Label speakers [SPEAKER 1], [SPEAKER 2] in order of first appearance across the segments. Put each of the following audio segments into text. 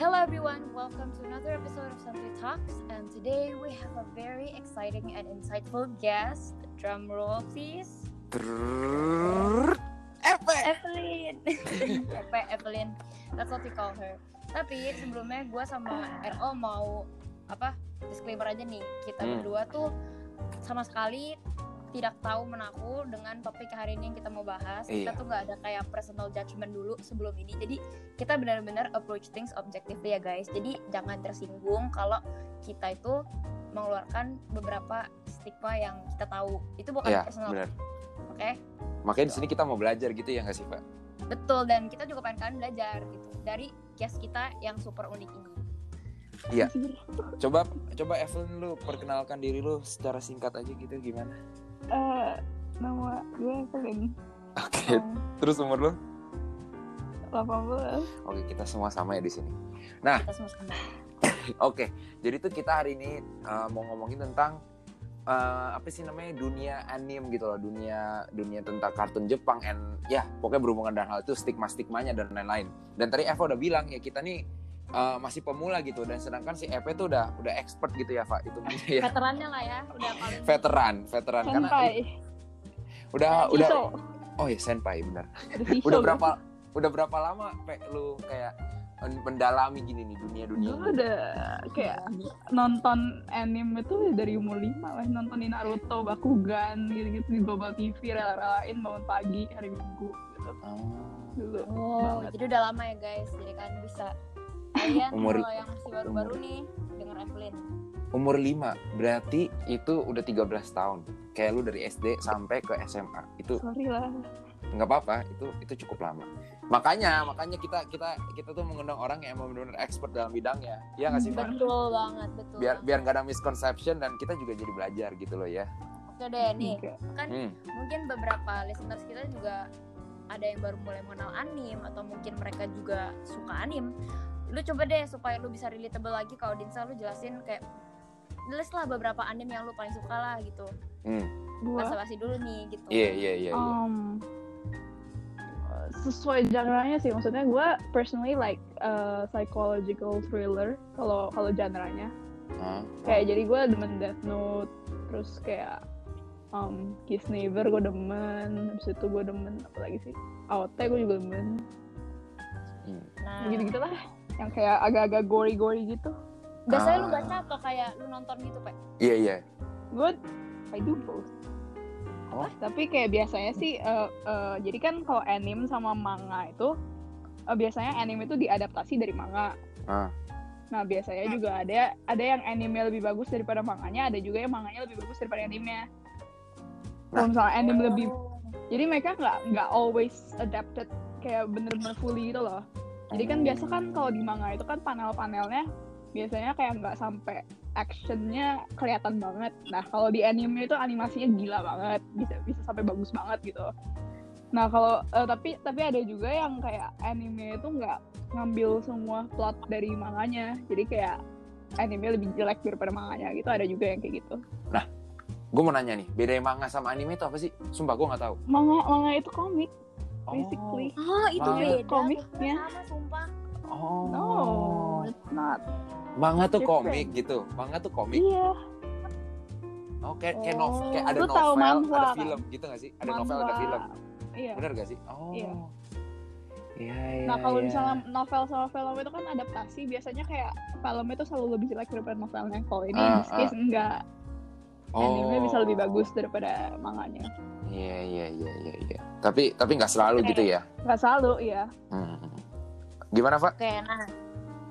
[SPEAKER 1] Hello everyone, welcome to another episode of Santuy Talks and today we have a very exciting and insightful guest. Drum roll please. Evelyn. Epe, Evelyn. That's what we call her. Tapi sebelumnya gue sama RO mau apa disclaimer aja nih kita
[SPEAKER 2] Hmm.
[SPEAKER 1] berdua tuh sama sekali tidak tahu menaku dengan topik hari ini yang kita mau bahas. Kita
[SPEAKER 2] Iya.
[SPEAKER 1] tuh nggak ada kayak personal judgment dulu sebelum ini. Jadi kita benar-benar approach things objectively ya guys. Jadi jangan tersinggung kalau kita itu mengeluarkan beberapa stigma yang kita tahu. Itu bukan
[SPEAKER 2] Iya,
[SPEAKER 1] personal, oke?
[SPEAKER 2] Makanya di sini kita mau belajar gitu ya nggak sih, Pak?
[SPEAKER 1] Betul dan kita juga pengen kalian belajar gitu dari guest kita yang super unik ini.
[SPEAKER 2] Coba coba Evelyn lu perkenalkan diri lu secara singkat aja gitu gimana?
[SPEAKER 3] Eh, nama gue Evelyn
[SPEAKER 2] Oke. Terus umur lu?
[SPEAKER 3] 18
[SPEAKER 2] Oke, kita semua sama ya di sini.
[SPEAKER 1] Kita semua sama.
[SPEAKER 2] Oke, jadi tuh kita hari ini uh, mau ngomongin tentang uh, apa sih namanya dunia anime gitu loh, dunia dunia tentang kartun Jepang and ya pokoknya berhubungan dengan hal itu stigma stigmanya dan lain-lain. Dan tadi Eva udah bilang ya kita nih uh, masih pemula gitu dan sedangkan si Eva tuh udah udah expert gitu ya, Pak. Itu ya
[SPEAKER 1] Veterannya lah ya, udah paling
[SPEAKER 2] veteran, veteran karena
[SPEAKER 3] Senpai
[SPEAKER 2] udah udah
[SPEAKER 3] Shiso
[SPEAKER 2] oh ya senpai benar. Udah
[SPEAKER 3] gue.
[SPEAKER 2] berapa udah berapa lama Pe, lu kayak men- mendalami gini nih dunia-dunia
[SPEAKER 3] Gue
[SPEAKER 2] ini?
[SPEAKER 3] udah kayak nonton anime itu dari umur 5 lah Nontonin Naruto, Bakugan gitu-gitu di Global TV Rela-relain bangun pagi hari Minggu gitu
[SPEAKER 2] Oh.
[SPEAKER 3] Dulu
[SPEAKER 1] Oh,
[SPEAKER 3] banget.
[SPEAKER 1] jadi udah lama ya guys. Jadi kalian bisa kalian
[SPEAKER 2] Umur-
[SPEAKER 1] kalau yang masih baru-baru nih denger Evelyn.
[SPEAKER 2] Umur 5, berarti itu udah 13 tahun. Kayak lu dari SD sampai ke SMA. Itu
[SPEAKER 3] Sorry lah
[SPEAKER 2] nggak apa-apa, itu itu cukup lama. Makanya, makanya kita kita kita tuh mengundang orang yang emang benar-benar expert dalam bidangnya. Iya nggak sih, Pak?
[SPEAKER 1] Betul banget, betul.
[SPEAKER 2] Biar biar nggak ada misconception dan kita juga jadi belajar gitu loh ya.
[SPEAKER 1] Oke deh nih,
[SPEAKER 3] Enggak.
[SPEAKER 1] kan
[SPEAKER 2] Hmm.
[SPEAKER 1] mungkin beberapa listeners kita juga ada yang baru mulai mengenal anime atau mungkin mereka juga suka anime. Lu coba deh supaya lu bisa relatable lagi kalau Dinsa lu jelasin kayak list lah beberapa anime yang lu paling suka lah gitu.
[SPEAKER 2] Hmm.
[SPEAKER 3] Gue
[SPEAKER 1] Basa-basi dulu nih gitu.
[SPEAKER 2] Iya, iya, iya, iya.
[SPEAKER 3] um, sesuai genre-nya sih maksudnya gue personally like uh, psychological thriller kalau kalau genre-nya
[SPEAKER 2] Hah?
[SPEAKER 3] kayak jadi gue demen Death Note terus kayak um, Kiss Neighbor gue demen habis itu gue demen apa lagi sih AOT gue juga demen
[SPEAKER 2] Hmm.
[SPEAKER 1] Nah,
[SPEAKER 3] gitu gitulah yang kayak agak-agak gory-gory gitu
[SPEAKER 1] biasanya lu
[SPEAKER 2] Ah.
[SPEAKER 1] baca atau kayak lu nonton gitu, Pak?
[SPEAKER 2] Iya, iya.
[SPEAKER 3] gue I do both
[SPEAKER 2] Oh.
[SPEAKER 3] tapi kayak biasanya sih uh, uh, jadi kan kalau anime sama manga itu uh, biasanya anime itu diadaptasi dari manga
[SPEAKER 2] Ah.
[SPEAKER 3] nah biasanya juga ada ada yang anime lebih bagus daripada manganya ada juga yang manganya lebih bagus daripada animenya kalau misalnya anime lebih
[SPEAKER 1] Oh.
[SPEAKER 3] jadi mereka nggak nggak always adapted kayak bener-bener fully gitu loh jadi kan biasa kan kalau di manga itu kan panel-panelnya biasanya kayak nggak sampai actionnya kelihatan banget nah kalau di anime itu animasinya gila banget bisa bisa sampai bagus banget gitu nah kalau eh, tapi tapi ada juga yang kayak anime itu nggak ngambil semua plot dari manganya jadi kayak anime lebih jelek daripada manganya gitu ada juga yang kayak gitu
[SPEAKER 2] Gue mau nanya nih, beda manga sama anime itu apa sih? Sumpah gue nggak tahu.
[SPEAKER 3] manga manga itu komik. Basically
[SPEAKER 1] Oh, itu
[SPEAKER 2] Manga.
[SPEAKER 1] beda.
[SPEAKER 3] Komiknya.
[SPEAKER 1] Sama, sumpah.
[SPEAKER 2] Oh.
[SPEAKER 3] no it's not
[SPEAKER 2] Manga tuh
[SPEAKER 3] Different.
[SPEAKER 2] komik gitu. Manga tuh komik.
[SPEAKER 3] iya
[SPEAKER 2] Oh, kayak kayak,
[SPEAKER 1] Oh.
[SPEAKER 2] nov- kayak ada
[SPEAKER 3] Lu tahu
[SPEAKER 2] novel,
[SPEAKER 3] manhwa
[SPEAKER 2] ada
[SPEAKER 3] kan?
[SPEAKER 2] film gitu gak sih? Ada novel, ada
[SPEAKER 3] Manhwa.
[SPEAKER 2] film.
[SPEAKER 3] iya
[SPEAKER 2] Bener gak sih? Oh.
[SPEAKER 3] Iya.
[SPEAKER 2] Iya, iya.
[SPEAKER 3] Nah kalau
[SPEAKER 2] iya.
[SPEAKER 3] misalnya novel sama film itu kan adaptasi biasanya kayak film itu selalu lebih jelek daripada novelnya. Kalau ini
[SPEAKER 2] Ah,
[SPEAKER 3] in this case enggak,
[SPEAKER 2] oh.
[SPEAKER 3] anime bisa lebih bagus daripada manganya.
[SPEAKER 2] Iya, iya, iya, iya, iya. Tapi tapi nggak selalu gitu ya.
[SPEAKER 3] Gak selalu, iya.
[SPEAKER 2] Hmm. Gimana, Pak?
[SPEAKER 1] Oke, nah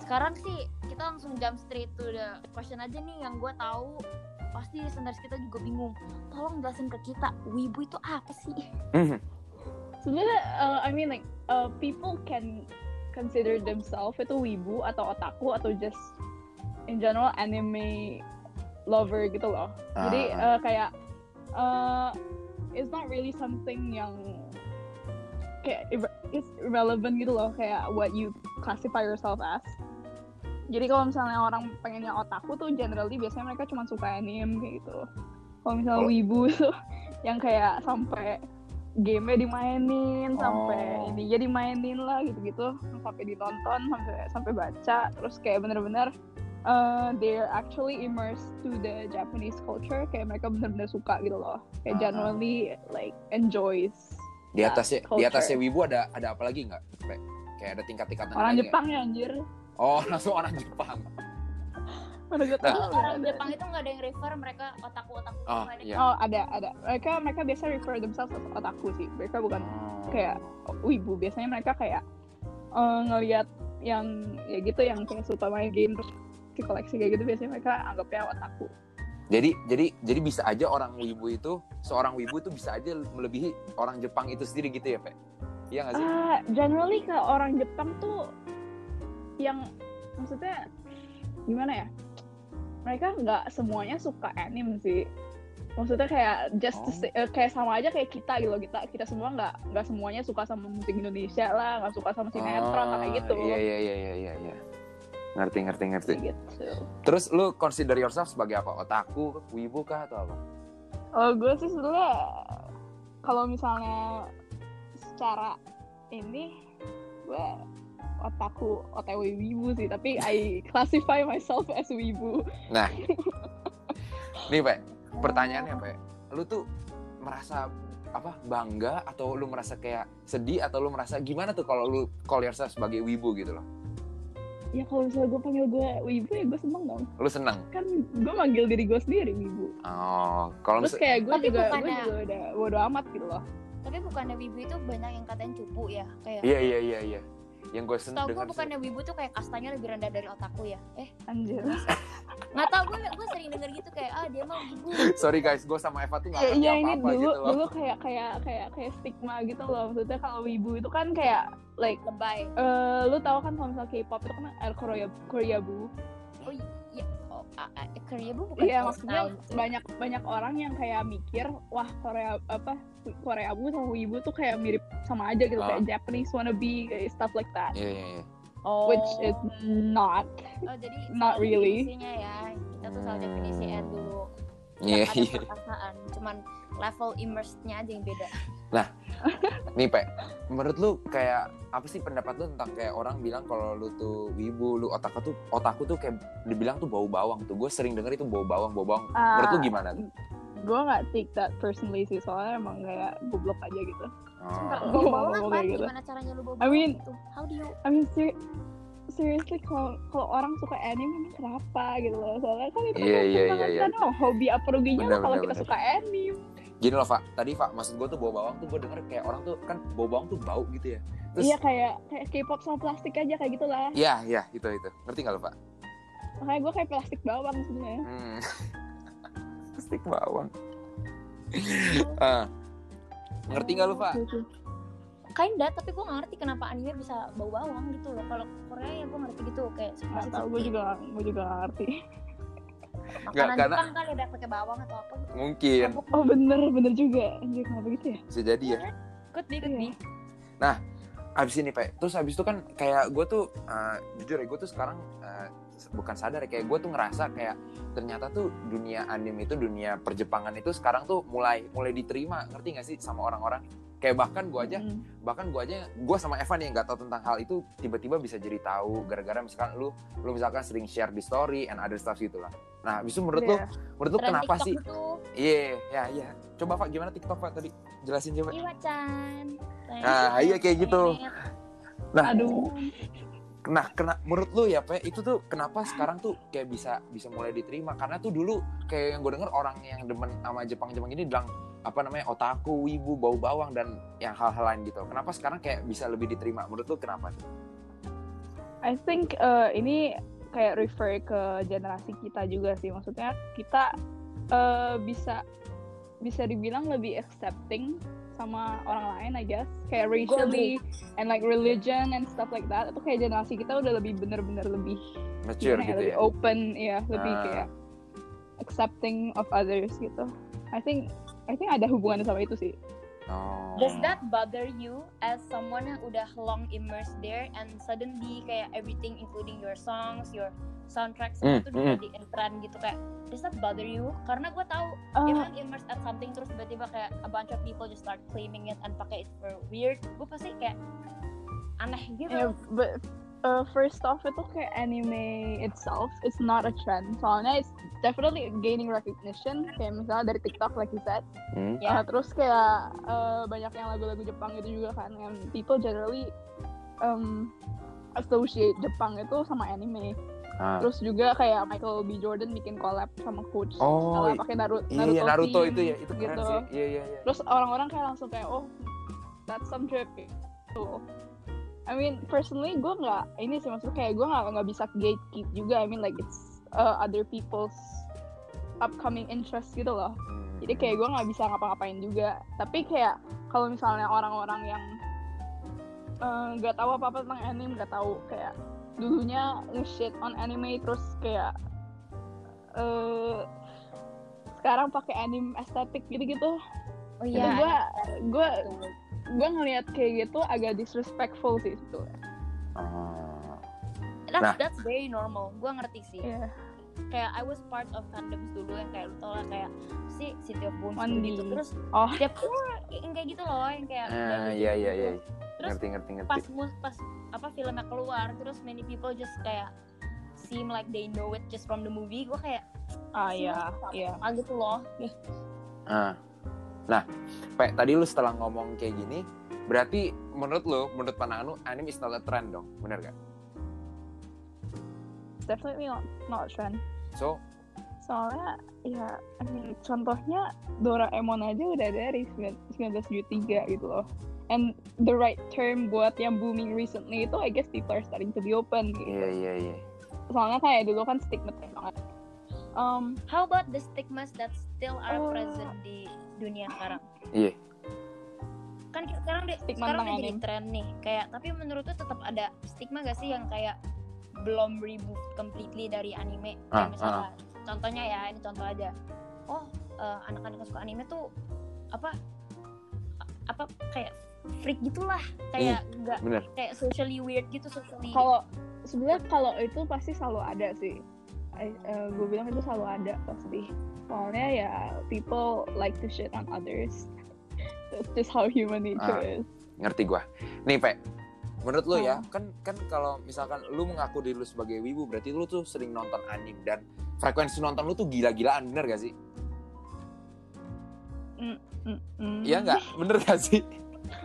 [SPEAKER 1] sekarang sih kita langsung jump straight to the question aja nih yang gue tahu pasti listeners kita juga bingung. Tolong jelasin ke kita, wibu itu apa sih?
[SPEAKER 2] Hmm.
[SPEAKER 3] Sebenarnya, uh, I mean like uh, people can consider themselves itu wibu atau otaku atau just in general anime lover gitu loh. Jadi
[SPEAKER 2] Ah.
[SPEAKER 3] uh, kayak uh, it's not really something yang kayak it's irrelevant gitu loh kayak what you classify yourself as. Jadi kalau misalnya orang pengennya otaku tuh generally biasanya mereka cuma suka anime kayak gitu. Kalau misalnya
[SPEAKER 2] Kalau-
[SPEAKER 3] wibu tuh yang kayak sampai game-nya dimainin sampai
[SPEAKER 2] Oh.
[SPEAKER 3] ininya dimainin lah gitu-gitu sampai ditonton sampai sampai baca terus kayak bener-bener uh, they're actually immersed to the Japanese culture kayak mereka bener-bener suka gitu loh kayak
[SPEAKER 2] Ah.
[SPEAKER 3] genuinely like enjoys
[SPEAKER 2] Di atasnya di
[SPEAKER 3] culture.
[SPEAKER 2] atasnya Wibu ada ada apa lagi nggak? Kayak- Kayak ada tingkat-tingkatan
[SPEAKER 3] orang
[SPEAKER 2] lagi
[SPEAKER 3] Jepang ya anjir?
[SPEAKER 2] Oh langsung orang Jepang.
[SPEAKER 3] mana gue
[SPEAKER 2] Nah.
[SPEAKER 3] tahu
[SPEAKER 1] orang. Jepang itu nggak ada yang refer mereka otaku otaku
[SPEAKER 2] Oh,
[SPEAKER 1] ada
[SPEAKER 2] iya.
[SPEAKER 3] oh ada ada mereka mereka biasa refer themselves as otaku sih mereka bukan
[SPEAKER 2] Oh.
[SPEAKER 3] kayak wibu biasanya mereka kayak eh, ngelihat yang ya gitu yang kayak suka main game terus koleksi kayak gitu biasanya mereka anggapnya otaku
[SPEAKER 2] Jadi jadi jadi bisa aja orang Wibu itu seorang Wibu itu bisa aja melebihi orang Jepang itu sendiri gitu ya, Pak? Iya nggak sih?
[SPEAKER 3] Ah, generally ke orang Jepang tuh yang maksudnya gimana ya? Mereka nggak semuanya suka anime sih. Maksudnya kayak just
[SPEAKER 2] Oh.
[SPEAKER 3] say- eh, kayak sama aja kayak kita gitu loh kita kita semua nggak nggak semuanya suka sama musik Indonesia lah nggak suka sama sinetron
[SPEAKER 2] Oh,
[SPEAKER 3] kayak gitu
[SPEAKER 2] Iya iya iya iya iya. Ngerti ngerti ngerti.
[SPEAKER 3] Gitu.
[SPEAKER 2] Terus lu consider yourself sebagai apa? Otaku, wibu kah atau apa?
[SPEAKER 3] Oh gue sih sebenarnya kalau misalnya secara ini gue otaku otw wibu sih tapi I classify myself as wibu
[SPEAKER 2] Nih, Pak. Pertanyaannya, Pak. Lu tuh merasa apa bangga atau lu merasa kayak sedih atau lu merasa gimana tuh kalau lu call yourself sebagai wibu gitu loh?
[SPEAKER 3] Ya kalau misalnya gue panggil gue wibu ya gue seneng dong.
[SPEAKER 2] Lu seneng?
[SPEAKER 3] kan gue manggil diri gue sendiri wibu.
[SPEAKER 2] Oh, kalau
[SPEAKER 3] terus kayak gue
[SPEAKER 1] Tapi
[SPEAKER 3] juga gue
[SPEAKER 1] bukannya-
[SPEAKER 3] juga udah bodo amat gitu loh.
[SPEAKER 1] Tapi bukannya wibu itu banyak yang katanya cupu ya kayak
[SPEAKER 2] Iya iya iya iya. Yang gue seneng
[SPEAKER 1] Tau gue bukannya wibu tuh kayak kastanya lebih rendah dari otaku ya. Eh
[SPEAKER 3] anjir.
[SPEAKER 1] nggak tau gue gue sering denger gitu kayak ah dia mah wibu.
[SPEAKER 2] Sorry guys, gue sama Eva tuh gak
[SPEAKER 3] ya,
[SPEAKER 2] ngerti
[SPEAKER 3] iya ini
[SPEAKER 2] apa-apa
[SPEAKER 3] dulu
[SPEAKER 2] gitu loh.
[SPEAKER 3] dulu kayak kayak kayak kayak stigma gitu loh. Maksudnya kalau wibu itu kan kayak like
[SPEAKER 1] lebay
[SPEAKER 3] eh lu tahu kan kalau misalnya K-pop itu kan ada Korea Korea bu
[SPEAKER 1] oh iya oh ah, ah, Korea bu bukan
[SPEAKER 3] Iya maksudnya
[SPEAKER 1] Style.
[SPEAKER 3] banyak banyak orang yang kayak mikir wah Korea apa Korea bu sama Wibu tuh kayak mirip sama aja gitu
[SPEAKER 2] Ah.
[SPEAKER 3] kayak Japanese wannabe kayak stuff like that
[SPEAKER 2] Iya iya iya.
[SPEAKER 1] oh
[SPEAKER 3] which is not
[SPEAKER 1] oh jadi
[SPEAKER 3] not really.
[SPEAKER 1] definisinya ya kita tuh salah definisi dulu
[SPEAKER 2] Iya
[SPEAKER 1] Nggak
[SPEAKER 2] iya.
[SPEAKER 1] ada perasaan cuman level immersednya aja yang beda
[SPEAKER 2] Nih Pe, menurut lu kayak apa sih pendapat lu tentang kayak orang bilang kalau lu tuh wibu, lu otak tuh otakku tuh kayak dibilang tuh bau bawang tuh. Gue sering denger itu bau bawang, bau bawang. Menurut lu gimana? tuh?
[SPEAKER 3] gue nggak take that personally sih soalnya emang kayak goblok aja gitu
[SPEAKER 1] Sumpah,
[SPEAKER 2] Oh.
[SPEAKER 1] bau bawang apa
[SPEAKER 3] gitu.
[SPEAKER 1] gimana caranya lu bau
[SPEAKER 3] I
[SPEAKER 1] bawang
[SPEAKER 3] mean-
[SPEAKER 1] gitu how do you
[SPEAKER 3] I mean ser- seriously kalau kalau orang suka anime ini kenapa gitu loh soalnya kan itu
[SPEAKER 2] iya,
[SPEAKER 3] senang
[SPEAKER 2] iya, iya.
[SPEAKER 3] kan, oh, hobi apa ruginya
[SPEAKER 2] Bener,
[SPEAKER 3] kalau
[SPEAKER 2] bener,
[SPEAKER 3] kita
[SPEAKER 2] bener.
[SPEAKER 3] suka anime
[SPEAKER 2] Gini loh, Pak. Tadi, Pak, maksud gue tuh bau bawang tuh gue denger kayak orang tuh kan bau bawang tuh bau gitu ya. Terus
[SPEAKER 3] iya kayak kayak K-pop sama plastik aja kayak gitulah
[SPEAKER 2] Iya, iya, itu itu. Ngerti gak lo, Pak?
[SPEAKER 3] makanya gue kayak plastik bawang sebenarnya
[SPEAKER 2] Hmm. Stik bawang. Ah. Ngerti gak lu, Pak?
[SPEAKER 1] Kinda tapi gue ngerti kenapa anime bisa bau bawang gitu loh. Kalau Korea ya gue ngerti gitu kayak
[SPEAKER 3] nggak tahu gue juga gue juga nggak ngerti.
[SPEAKER 1] Makanan
[SPEAKER 2] karena-
[SPEAKER 1] Jepang kali ada pakai bawang atau apa gitu.
[SPEAKER 2] Mungkin.
[SPEAKER 3] Oh bener bener juga. Anjir kenapa gitu ya?
[SPEAKER 2] Bisa jadi ya.
[SPEAKER 1] could be could
[SPEAKER 3] Iya.
[SPEAKER 1] be
[SPEAKER 2] abis ini pak terus abis itu kan kayak gue tuh eh, jujur ya gue tuh sekarang eh, bukan sadar ya kayak gue tuh ngerasa kayak ternyata tuh dunia anime itu dunia perjepangan itu sekarang tuh mulai mulai diterima. Ngerti gak sih sama orang-orang kayak bahkan gue aja
[SPEAKER 3] Mm.
[SPEAKER 2] bahkan gue aja gue sama Evan yang nggak tahu tentang hal itu tiba-tiba bisa jadi tahu gara-gara misalkan lu lu misalkan sering share di story and other stuff gitu lah. Nah abis itu menurut lu
[SPEAKER 3] Iya.
[SPEAKER 2] menurut lu
[SPEAKER 1] Tren
[SPEAKER 2] kenapa
[SPEAKER 1] TikTok
[SPEAKER 2] sih?
[SPEAKER 1] itu
[SPEAKER 2] iya ya iya. Coba pak gimana TikTok pak tadi? Jelasin coba.
[SPEAKER 1] Iwa-chan
[SPEAKER 2] Nah, iya kayak gitu. nah
[SPEAKER 3] aduh.
[SPEAKER 2] Nah, kena menurut lu ya, Pe, itu tuh kenapa sekarang tuh kayak bisa bisa mulai diterima? Karena tuh dulu kayak yang gue denger orang yang demen sama Jepang-Jepang ini bilang apa namanya otaku, wibu, bau bawang dan yang hal-hal lain gitu. Kenapa sekarang kayak bisa lebih diterima? Menurut lu kenapa tuh?
[SPEAKER 3] I think uh, ini kayak refer ke generasi kita juga sih maksudnya kita uh, bisa bisa dibilang lebih accepting sama orang lain I guess kayak racially and like religion and stuff like that itu kayak generasi kita udah lebih bener-bener lebih
[SPEAKER 2] Mature
[SPEAKER 3] ya,
[SPEAKER 2] gitu
[SPEAKER 3] lebih
[SPEAKER 2] ya.
[SPEAKER 3] open ya lebih
[SPEAKER 2] Ah.
[SPEAKER 3] kayak accepting of others gitu I think I think ada hubungannya sama itu sih
[SPEAKER 2] Oh.
[SPEAKER 1] Does that bother you as someone yang udah long immersed there and suddenly kayak everything including your songs, your soundtrack semua
[SPEAKER 2] Mm,
[SPEAKER 1] tuh dijadiin tren gitu kayak does that bother you? Karena gue tahu
[SPEAKER 3] Uh,
[SPEAKER 1] emang immersed at something terus tiba-tiba kayak a bunch of people just start claiming it and pakai it for weird. Gue pasti kayak aneh gitu.
[SPEAKER 3] Yeah, but uh, first off itu kayak anime itself it's not a trend. Soalnya it's definitely gaining recognition. Kayak misalnya dari TikTok like you said.
[SPEAKER 2] Hmm.
[SPEAKER 1] Ya.
[SPEAKER 3] Uh, terus kayak uh, banyak yang lagu-lagu Jepang itu juga kan. And people generally um, associate Jepang itu sama anime.
[SPEAKER 2] Ah.
[SPEAKER 3] Terus juga kayak Michael B. Jordan bikin collab sama Coach.
[SPEAKER 2] Oh,
[SPEAKER 3] Kalau pakai Naruto,
[SPEAKER 2] Iya, iya, Naruto itu ya, itu keren
[SPEAKER 3] gitu.
[SPEAKER 2] sih. Iya, iya, iya.
[SPEAKER 3] Terus orang-orang kayak langsung kayak oh that's some trip gitu. I mean personally gue nggak ini sih maksudnya kayak gue nggak nggak bisa gatekeep juga. I mean like it's uh, other people's upcoming interest gitu loh. Jadi kayak gue nggak bisa ngapa-ngapain juga. Tapi kayak kalau misalnya orang-orang yang eh, nggak tahu apa-apa tentang anime, nggak tahu kayak dulunya nge-shit on anime terus kayak eh sekarang pakai anime estetik gitu-gitu.
[SPEAKER 1] Oh
[SPEAKER 3] Itu
[SPEAKER 1] iya.
[SPEAKER 3] gue gue. Gue ngelihat kayak gitu agak disrespectful sih itu.
[SPEAKER 2] Ah.
[SPEAKER 1] That's,
[SPEAKER 2] Nah.
[SPEAKER 1] that's very normal. Gue ngerti sih.
[SPEAKER 3] Iya.
[SPEAKER 1] Kayak I was part of fandoms dulu yang kayak lu tau lah kayak si City of Bones
[SPEAKER 3] One
[SPEAKER 1] gitu.
[SPEAKER 3] D.
[SPEAKER 1] Terus
[SPEAKER 3] Oh.
[SPEAKER 1] tiap yang kayak gitu loh yang kayak
[SPEAKER 2] Ah, iya,
[SPEAKER 1] gitu.
[SPEAKER 2] iya, iya.
[SPEAKER 1] Terus
[SPEAKER 2] Ngerti, ngerti, ngerti.
[SPEAKER 1] pas mus pas apa filmnya keluar terus many people just kayak seem like they know it just from the movie gue kayak
[SPEAKER 3] Ah iya, iya.
[SPEAKER 1] ah gitu loh
[SPEAKER 2] Ah. Nah, Pe, tadi lu setelah ngomong kayak gini, berarti menurut lu, menurut pandangan lu, anime is not a trend dong, bener gak?
[SPEAKER 3] Definitely not not a trend.
[SPEAKER 2] So,
[SPEAKER 3] Soalnya ya I mean, contohnya Doraemon aja udah dari 1973 gitu loh. And the right term buat yang booming recently itu I guess people are starting to be open gitu.
[SPEAKER 2] iya, iya, iya.
[SPEAKER 3] Soalnya kayak dulu kan stigmatis banget. Um,
[SPEAKER 1] how about the stigmas that still are
[SPEAKER 3] Oh.
[SPEAKER 1] present di dunia sekarang
[SPEAKER 2] Iya.
[SPEAKER 1] kan kita sekarang di,
[SPEAKER 3] Stigma
[SPEAKER 1] sekarang udah jadi tren nih kayak tapi menurut tuh tetap ada stigma gak sih yang kayak belum remove completely dari anime
[SPEAKER 2] Ah,
[SPEAKER 1] kayak misalnya contohnya ya ini contoh aja oh eh, anak-anak yang suka anime tuh apa apa kayak freak gitulah kayak nggak
[SPEAKER 2] Bener.
[SPEAKER 1] kayak socially weird gitu socially
[SPEAKER 3] kalau sebenarnya kalau itu pasti selalu ada sih. Gue bilang itu selalu ada pasti. Soalnya ya people like to shit on others. That's just how human nature
[SPEAKER 2] Ah.
[SPEAKER 3] is.
[SPEAKER 2] Ngerti gua. Nih, Pe. Menurut lu ya,
[SPEAKER 3] Ah.
[SPEAKER 2] kan kan kalau misalkan lu mengaku diri lu sebagai wibu, berarti lu tuh sering nonton anime dan frekuensi nonton lu tuh gila-gilaan, bener gak sih?
[SPEAKER 3] Mm-mm.
[SPEAKER 2] Iya nggak? Bener gak sih?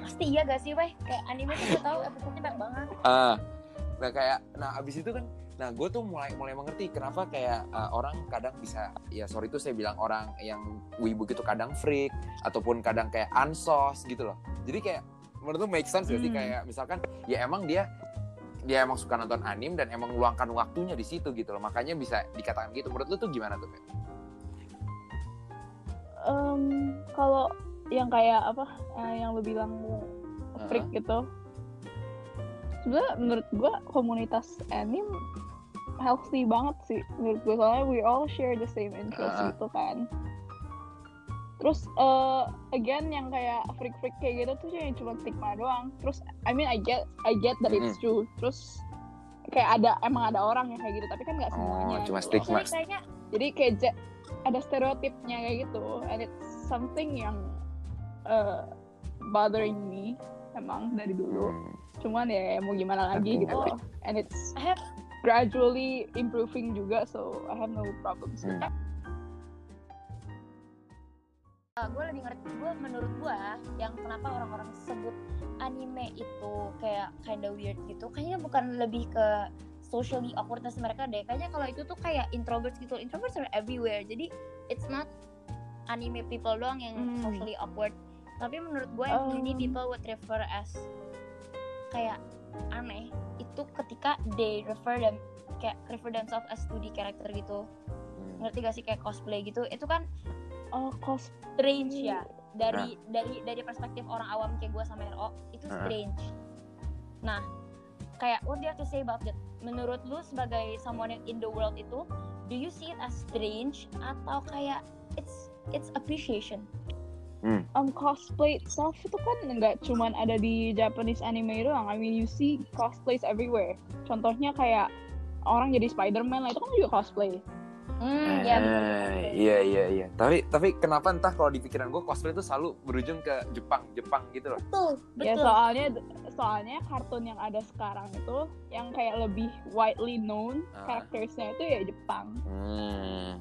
[SPEAKER 1] pasti iya gak sih weh kayak anime tuh gue tahu episode-nya banyak banget
[SPEAKER 2] Ah, nah kayak, nah abis itu kan, nah gue tuh mulai mulai mengerti kenapa kayak uh, orang kadang bisa, ya sorry itu saya bilang orang yang wibu gitu kadang freak ataupun kadang kayak ansos gitu loh. Jadi kayak menurut tuh make sense sih
[SPEAKER 3] Hmm.
[SPEAKER 2] kayak misalkan ya emang dia dia emang suka nonton anime dan emang meluangkan waktunya di situ gitu loh. Makanya bisa dikatakan gitu. Menurut lu tuh gimana tuh? Pe?
[SPEAKER 3] Em, kalau yang kayak apa eh, yang lu bilang freak gitu sebenarnya menurut gua komunitas anime healthy banget sih menurut gua. Soalnya we all share the same interest
[SPEAKER 2] Ah.
[SPEAKER 3] gitu kan. Terus eh, again yang kayak freak freak kayak gitu tuh yang cuma stigma doang. Terus I mean I get I get that it's true. Terus kayak ada emang ada orang yang kayak gitu tapi kan nggak
[SPEAKER 2] Oh,
[SPEAKER 3] semuanya
[SPEAKER 2] cuma
[SPEAKER 3] gitu
[SPEAKER 2] stigma.
[SPEAKER 1] Jadi kayaknya
[SPEAKER 3] jadi kayak ada stereotipnya kayak gitu. And it's something yang uh, bothering me emang dari dulu.
[SPEAKER 2] Hmm.
[SPEAKER 3] Cuman ya mau gimana lagi gitu. Loh and it's
[SPEAKER 1] I have
[SPEAKER 3] gradually improving juga so I have no problems with
[SPEAKER 2] Hmm.
[SPEAKER 3] that.
[SPEAKER 1] Gue lebih ngerti gue menurut gue yang kenapa orang-orang sebut anime itu kayak kinda weird gitu kayaknya bukan lebih ke socially awkwardness mereka deh. Kayaknya kalau itu tuh kayak introverts gitu. Introverts are everywhere. Jadi it's not anime people doang yang
[SPEAKER 3] Hmm.
[SPEAKER 1] socially awkward. Tapi menurut gue yang
[SPEAKER 3] Oh.
[SPEAKER 1] many people would refer as kayak aneh. Itu ketika they refer them kayak refer themselves as 2D character gitu.
[SPEAKER 2] Hmm.
[SPEAKER 1] ngerti gak sih kayak cosplay gitu? Itu kan
[SPEAKER 3] oh cos
[SPEAKER 1] strange ya dari dari dari perspektif orang awam kayak gue sama RO itu
[SPEAKER 2] Ah.
[SPEAKER 1] strange. Nah kayak what do you have to say about that menurut lu sebagai someone yang in the world itu do you see it as strange atau kayak it's it's appreciation
[SPEAKER 2] Hmm.
[SPEAKER 3] um, cosplay stuff itu kan nggak cuman ada di Japanese anime doang. I mean you see cosplays everywhere. Contohnya kayak orang jadi Spider-Man lah itu kan juga cosplay.
[SPEAKER 1] Hmm, ya.
[SPEAKER 2] Eh, iya iya iya. Tapi tapi kenapa entah kalau di pikiran gue cosplay itu selalu berujung ke Jepang Jepang gitu loh.
[SPEAKER 1] Betul,
[SPEAKER 3] Ya
[SPEAKER 1] betul.
[SPEAKER 3] soalnya soalnya kartun yang ada sekarang itu yang kayak lebih widely known
[SPEAKER 2] Ah.
[SPEAKER 3] karakternya itu ya Jepang.
[SPEAKER 2] Hmm.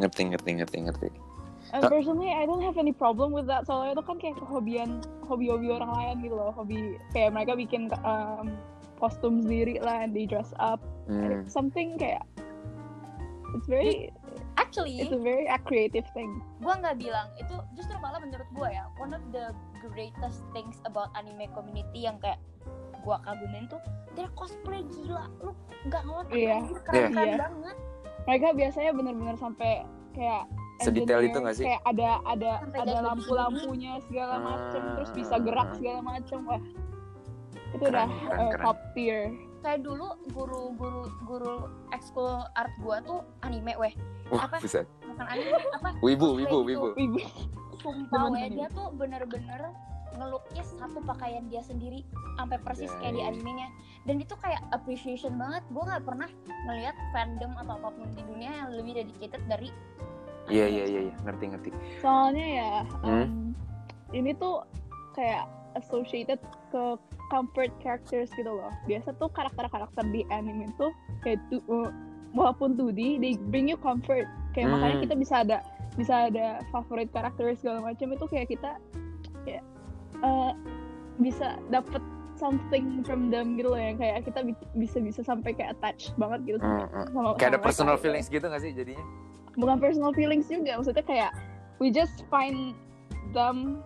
[SPEAKER 2] Ngerti ngerti ngerti ngerti.
[SPEAKER 3] And personally I don't have any problem with that. Soalnya itu kan kayak kehobian hobi-hobi orang lain gitu loh. Hobi kayak mereka bikin um, kostum sendiri lah and they dress up. And it's something kayak it's very
[SPEAKER 1] Actually,
[SPEAKER 3] it's a very a creative thing.
[SPEAKER 1] gue nggak bilang itu justru malah menurut gue ya one of the greatest things about anime community yang kayak gue kagumin tuh dia cosplay gila. Lu nggak
[SPEAKER 3] Iya.
[SPEAKER 1] anjir, keren keren
[SPEAKER 3] Iya.
[SPEAKER 1] banget.
[SPEAKER 3] Mereka biasanya bener-bener sampai kayak
[SPEAKER 2] Sedetail itu nggak sih?
[SPEAKER 3] kayak ada ada
[SPEAKER 1] Sampai
[SPEAKER 3] ada lampu-lampunya segala
[SPEAKER 2] Ah,
[SPEAKER 3] macem terus bisa gerak segala macem wah itu
[SPEAKER 2] Keren,
[SPEAKER 3] udah
[SPEAKER 2] keren,
[SPEAKER 3] uh,
[SPEAKER 2] keren.
[SPEAKER 3] top tier
[SPEAKER 1] kayak dulu guru guru guru ekskul art gue tuh anime weh
[SPEAKER 2] Wah,
[SPEAKER 1] Apa?
[SPEAKER 2] bisa.
[SPEAKER 1] bukan anime apa
[SPEAKER 2] Wibu, wibu,
[SPEAKER 1] gitu.
[SPEAKER 2] wibu.
[SPEAKER 3] Ibu.
[SPEAKER 1] sumpah weh
[SPEAKER 3] bener.
[SPEAKER 1] dia tuh bener-bener ngelukis satu pakaian dia sendiri sampai persis kayak di animenya dan itu kayak appreciation banget gue nggak pernah ngelihat fandom atau apa pun di dunia yang lebih dedicated dari
[SPEAKER 2] Iya iya iya iya. ngerti ngerti.
[SPEAKER 3] soalnya ya
[SPEAKER 2] Hmm?
[SPEAKER 3] um, ini tuh kayak associated ke comfort characters gitu loh biasa tuh karakter-karakter di anime tuh kayak tu, uh, walaupun 2D they bring you comfort kayak
[SPEAKER 2] Hmm.
[SPEAKER 3] makanya kita bisa ada bisa ada favorit karakter segala macam itu kayak kita ya uh, bisa dapet something from them gitu loh yang kayak kita bi- bisa bisa sampai kayak attached banget gitu
[SPEAKER 2] Hmm, hmm.
[SPEAKER 3] sama
[SPEAKER 2] Kayak ada personal
[SPEAKER 3] mereka,
[SPEAKER 2] feelings gitu gak sih jadinya?
[SPEAKER 3] Bukan personal feelings juga maksudnya kayak we just find them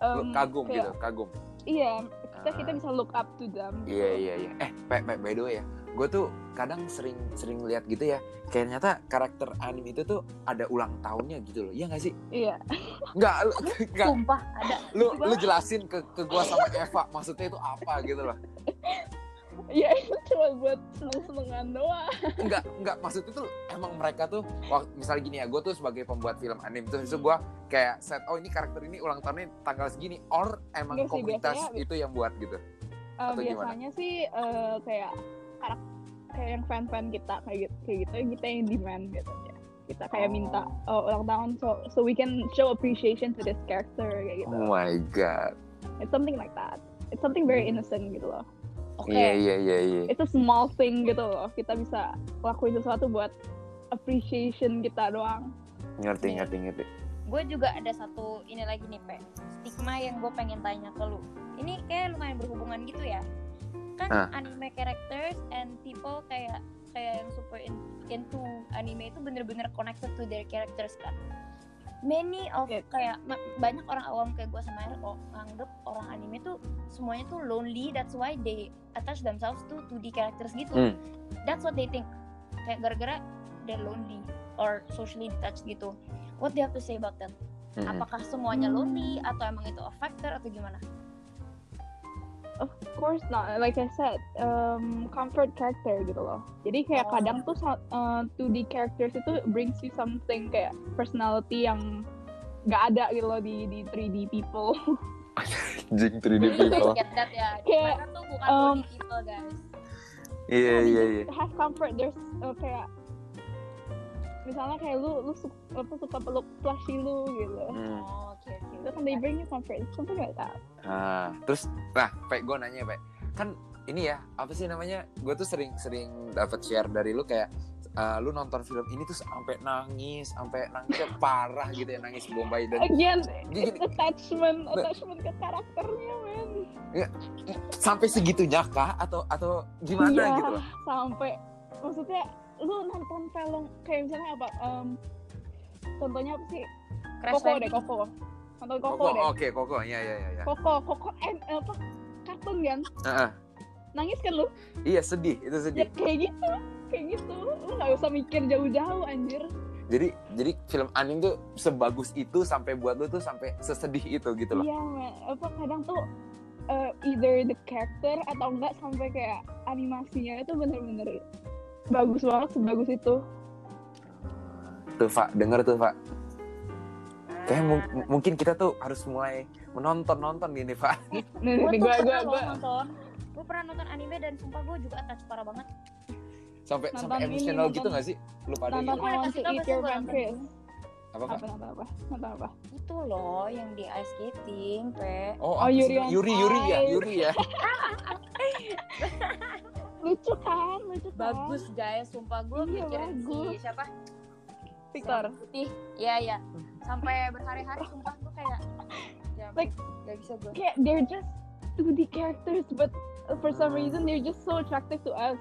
[SPEAKER 3] um,
[SPEAKER 2] kagum
[SPEAKER 3] kayak-
[SPEAKER 2] gitu, kagum.
[SPEAKER 3] iya kita kita
[SPEAKER 2] Ah.
[SPEAKER 3] bisa look up to them
[SPEAKER 2] Iya iya iya. Eh, Pe, Pe, by the way ya, gue tuh kadang sering sering lihat gitu ya, kayak ternyata karakter anime itu tuh ada ulang tahunnya gitu loh. Iya gak sih?
[SPEAKER 3] iya
[SPEAKER 2] Enggak, lu, enggak.
[SPEAKER 1] sumpah ada
[SPEAKER 2] Lu, lu jelasin ke, ke gua sama Eva, maksudnya itu apa gitu loh.
[SPEAKER 3] iya itu cuma buat seneng senengan doang
[SPEAKER 2] Enggak, enggak. Maksudnya tuh emang mereka tuh, wah, misalnya gini ya, gue tuh sebagai pembuat film anime tuh, so gue kayak set, oh ini karakter ini ulang tahunnya tanggal segini, or emang
[SPEAKER 3] sih,
[SPEAKER 2] komunitas
[SPEAKER 3] biasanya-
[SPEAKER 2] itu yang buat gitu.
[SPEAKER 3] Uh,
[SPEAKER 2] Atau gimana?
[SPEAKER 3] biasanya sih uh, kayak karak kayak yang fan fan kita kayak gitu kayak gitu kita yang demand gitu ya kita kayak
[SPEAKER 2] Oh.
[SPEAKER 3] minta oh, ulang tahun so so we can show appreciation to this character kayak gitu
[SPEAKER 2] Oh my god.
[SPEAKER 3] it's something like that it's something very innocent gitu loh
[SPEAKER 1] oke
[SPEAKER 2] Iya iya iya iya.
[SPEAKER 3] it's a small thing gitu loh. Kita bisa lakuin sesuatu buat appreciation kita doang.
[SPEAKER 2] Ngerti ngerti ngerti.
[SPEAKER 1] gue juga ada satu ini lagi nih pe. Stigma yang gue pengen tanya ke lu. Ini kayak lumayan berhubungan gitu ya. Kan
[SPEAKER 2] Ah.
[SPEAKER 1] anime characters and people kayak kayak yang super in, into anime itu bener-bener connected to their characters kan many of
[SPEAKER 3] Yes.
[SPEAKER 1] kayak ma- banyak orang awam kayak gue sama Erik oh, nganggep orang anime tuh semuanya tuh lonely that's why they attach themselves to 2D characters gitu
[SPEAKER 2] Hmm.
[SPEAKER 1] that's what they think kayak gara-gara they're lonely or socially detached gitu what do you have to say about that
[SPEAKER 2] Mm-mm.
[SPEAKER 1] apakah semuanya lonely atau emang itu a factor atau gimana
[SPEAKER 3] Of course not. Like I said, um, comfort character gitu loh. Jadi kayak
[SPEAKER 1] Oh.
[SPEAKER 3] kadang tuh uh, 2D characters itu brings you something kayak personality yang nggak ada gitu loh di di 3D people.
[SPEAKER 2] Anjing 3D
[SPEAKER 1] Really, you guys
[SPEAKER 2] people.
[SPEAKER 1] that ya
[SPEAKER 3] Kayak,
[SPEAKER 1] tuh bukan
[SPEAKER 3] um,
[SPEAKER 1] people guys
[SPEAKER 2] Iya iya
[SPEAKER 3] just
[SPEAKER 2] iya.
[SPEAKER 3] Have comfort. There's uh, kayak misalnya kayak lu lu suka, apa suka peluk plushy lu gitu.
[SPEAKER 2] Hmm.
[SPEAKER 1] oh oke oke
[SPEAKER 3] Itu kan they bring you comfort. Something like that.
[SPEAKER 2] Terus nah, Pe, gue nanya, Pe. Kan ini ya, apa sih namanya? Gue tuh sering-sering dapat share dari lu kayak eh, lu nonton film ini tuh sampai nangis, sampai nangisnya parah gitu ya, nangis bombay dan
[SPEAKER 3] Again,
[SPEAKER 2] Gini,
[SPEAKER 3] it's attachment,
[SPEAKER 2] Nah.
[SPEAKER 3] attachment ke karakternya, man.
[SPEAKER 2] sampai segitunya kah atau atau gimana
[SPEAKER 3] Iya,
[SPEAKER 2] gitu loh.
[SPEAKER 3] sampai maksudnya lu nonton film kayak misalnya apa em, contohnya apa sih
[SPEAKER 1] Crash
[SPEAKER 3] Koko deh. Koko nonton Koko,
[SPEAKER 2] Koko,
[SPEAKER 3] deh
[SPEAKER 2] oke, Koko. Iya iya iya iya.
[SPEAKER 3] Koko Koko eh, apa kartun kan
[SPEAKER 2] Heeh.
[SPEAKER 3] nangis kan lu
[SPEAKER 2] Iya, sedih, itu
[SPEAKER 3] ya
[SPEAKER 2] sedih.
[SPEAKER 3] kayak gitu kayak gitu lu nggak usah mikir jauh-jauh anjir
[SPEAKER 2] Jadi jadi film anime tuh sebagus itu sampai buat lu tuh sampai sesedih itu gitu loh.
[SPEAKER 3] iya man. apa kadang tuh eh, either the character atau enggak sampai kayak animasinya itu bener-bener bagus banget sebagus itu
[SPEAKER 2] Tuh, Pak, denger tuh, Pak. Kayak mu- mungkin kita tuh harus mulai menonton nonton gini Pak.
[SPEAKER 3] nih
[SPEAKER 1] gue
[SPEAKER 3] nih gue gue
[SPEAKER 1] nonton gue pernah nonton anime dan sumpah gue juga attach parah banget
[SPEAKER 2] Sampai
[SPEAKER 3] Nonton
[SPEAKER 2] sampai emosional
[SPEAKER 3] nonton-
[SPEAKER 2] gitu gak sih? Lu pada
[SPEAKER 3] nonton
[SPEAKER 2] gitu?
[SPEAKER 3] To
[SPEAKER 1] tau
[SPEAKER 3] Eat Your
[SPEAKER 1] nonton.
[SPEAKER 2] Apa Pak?
[SPEAKER 3] apa nonton apa nonton apa
[SPEAKER 1] itu loh yang di ice skating pe
[SPEAKER 2] Oh,
[SPEAKER 3] Oh,
[SPEAKER 2] apa
[SPEAKER 3] Yuri
[SPEAKER 2] sih? Yuri Yuri ya. Yuri ya.
[SPEAKER 3] lucu kan lucu kan
[SPEAKER 1] bagus guys sumpah gue
[SPEAKER 3] Iya,
[SPEAKER 1] mikirin
[SPEAKER 3] bagus.
[SPEAKER 1] si siapa
[SPEAKER 3] Victor
[SPEAKER 1] Si putih iya iya sampai berhari-hari sumpah gue kayak ya,
[SPEAKER 3] Like-
[SPEAKER 1] gak bisa gue
[SPEAKER 3] kayak they're just 2D characters but for some reason they're just so attractive to us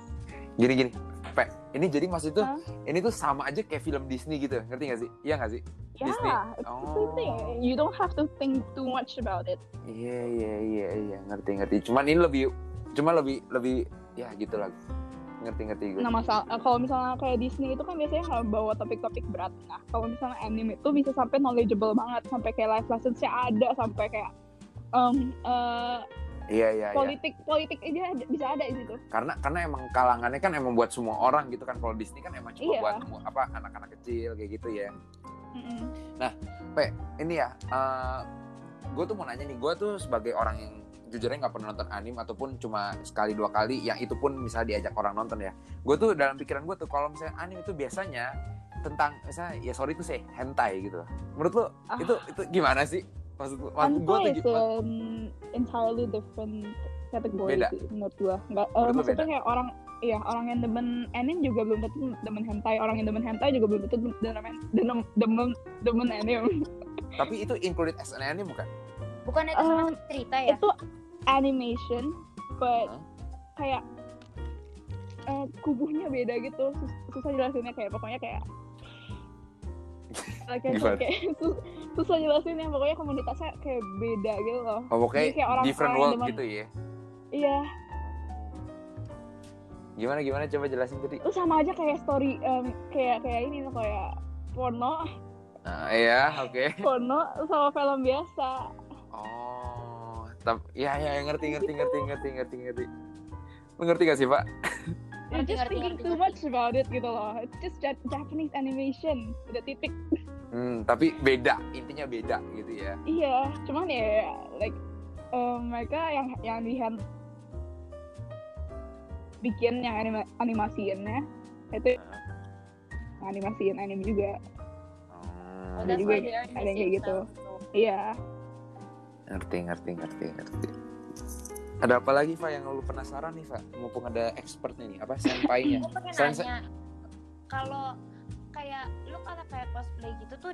[SPEAKER 2] Gini gini. Pak, ini jadi maksud tuh
[SPEAKER 3] Hah?
[SPEAKER 2] ini tuh sama aja kayak film Disney gitu. Ngerti gak sih? Iya gak sih?
[SPEAKER 3] yeah
[SPEAKER 2] Disney.
[SPEAKER 3] it's the same thing
[SPEAKER 2] Oh.
[SPEAKER 3] you don't have to think too much about it
[SPEAKER 2] Iya iya iya iya ngerti ngerti. Cuman ini lebih cuma lebih lebih ya gitu lah. Ngerti ngerti gue.
[SPEAKER 3] Nah masalah kalau misalnya kayak Disney itu kan biasanya nggak bawa topik-topik berat. Nah kalau misalnya anime itu bisa sampai knowledgeable banget, sampai kayak life lessons-nya ada, sampai kayak um, uh,
[SPEAKER 2] Iya iya iya.
[SPEAKER 3] politik politik aja bisa ada di situ.
[SPEAKER 2] Karena karena emang kalangannya kan emang buat semua orang gitu kan. Kalau Disney kan emang cuma
[SPEAKER 3] Iya.
[SPEAKER 2] buat apa anak-anak kecil kayak gitu ya.
[SPEAKER 3] Mm-mm.
[SPEAKER 2] Ini ya, gue tuh mau nanya nih, gue tuh sebagai orang yang jujurnya nggak pernah nonton anime ataupun cuma sekali dua kali, yang itu pun misalnya diajak orang nonton ya. Gue tuh dalam pikiran gue tuh kalau misalnya anime itu biasanya tentang misalnya ya sorry itu sih hentai gitu. Menurut lo
[SPEAKER 3] Ah.
[SPEAKER 2] itu itu gimana sih? Maksud, maksud gue tuh gimana?
[SPEAKER 3] an entirely different category
[SPEAKER 2] Beda.
[SPEAKER 3] sih menurut gua. Nggak, eh,
[SPEAKER 2] Menurut
[SPEAKER 3] maksudnya
[SPEAKER 2] beda?
[SPEAKER 3] kayak orang Iya, orang yang demen anime juga belum tentu demen hentai. Orang yang demen hentai juga belum tentu demen demen demen, demen anime.
[SPEAKER 2] Tapi itu included as an anime bukan?
[SPEAKER 1] bukan itu
[SPEAKER 3] Um,
[SPEAKER 1] um, cerita ya
[SPEAKER 3] Itu animation, but
[SPEAKER 2] Hah?
[SPEAKER 3] kayak eh, kubuhnya beda gitu. Sus- susah jelasinnya kayak pokoknya kayak kayak, kayak sus- susah jelasinnya pokoknya komunitasnya kayak beda gitu loh.
[SPEAKER 2] Oh, pokoknya
[SPEAKER 3] Jadi kayak orang-
[SPEAKER 2] different world
[SPEAKER 3] demen-
[SPEAKER 2] gitu ya.
[SPEAKER 3] Iya,
[SPEAKER 2] Gimana gimana coba jelasin tadi.
[SPEAKER 3] itu sama aja kayak story em, kayak kayak ini loh kayak porno,
[SPEAKER 2] Nah, iya, oke.
[SPEAKER 3] porno sama film biasa.
[SPEAKER 2] Oh, tap, ya ya ya, ngerti ngerti ngerti ngerti ngerti ngerti. Lu ngerti gak sih pak?
[SPEAKER 3] You're
[SPEAKER 1] Ngerti,
[SPEAKER 3] just
[SPEAKER 1] ngerti,
[SPEAKER 3] thinking
[SPEAKER 1] ngerti,
[SPEAKER 3] too
[SPEAKER 1] ngerti.
[SPEAKER 3] much about it gitu loh. It's just Ja- Japanese animation. Udah titik.
[SPEAKER 2] Hmm, tapi beda, intinya beda gitu ya.
[SPEAKER 3] Iya, cuman ya like eh, mereka yang yang di hand bikin yang anima animasiinnya itu animasiin anime juga.
[SPEAKER 1] Oh,
[SPEAKER 3] ada
[SPEAKER 1] that's
[SPEAKER 3] juga ada yang kayak gitu. Iya.
[SPEAKER 2] Ngerti ngerti ngerti ngerti. Ada apa lagi Pak yang lu penasaran nih Pak? Mumpung ada expertnya nih, apa senpai-nya?
[SPEAKER 1] Nanya, kalau kayak lu kalau kayak cosplay gitu tuh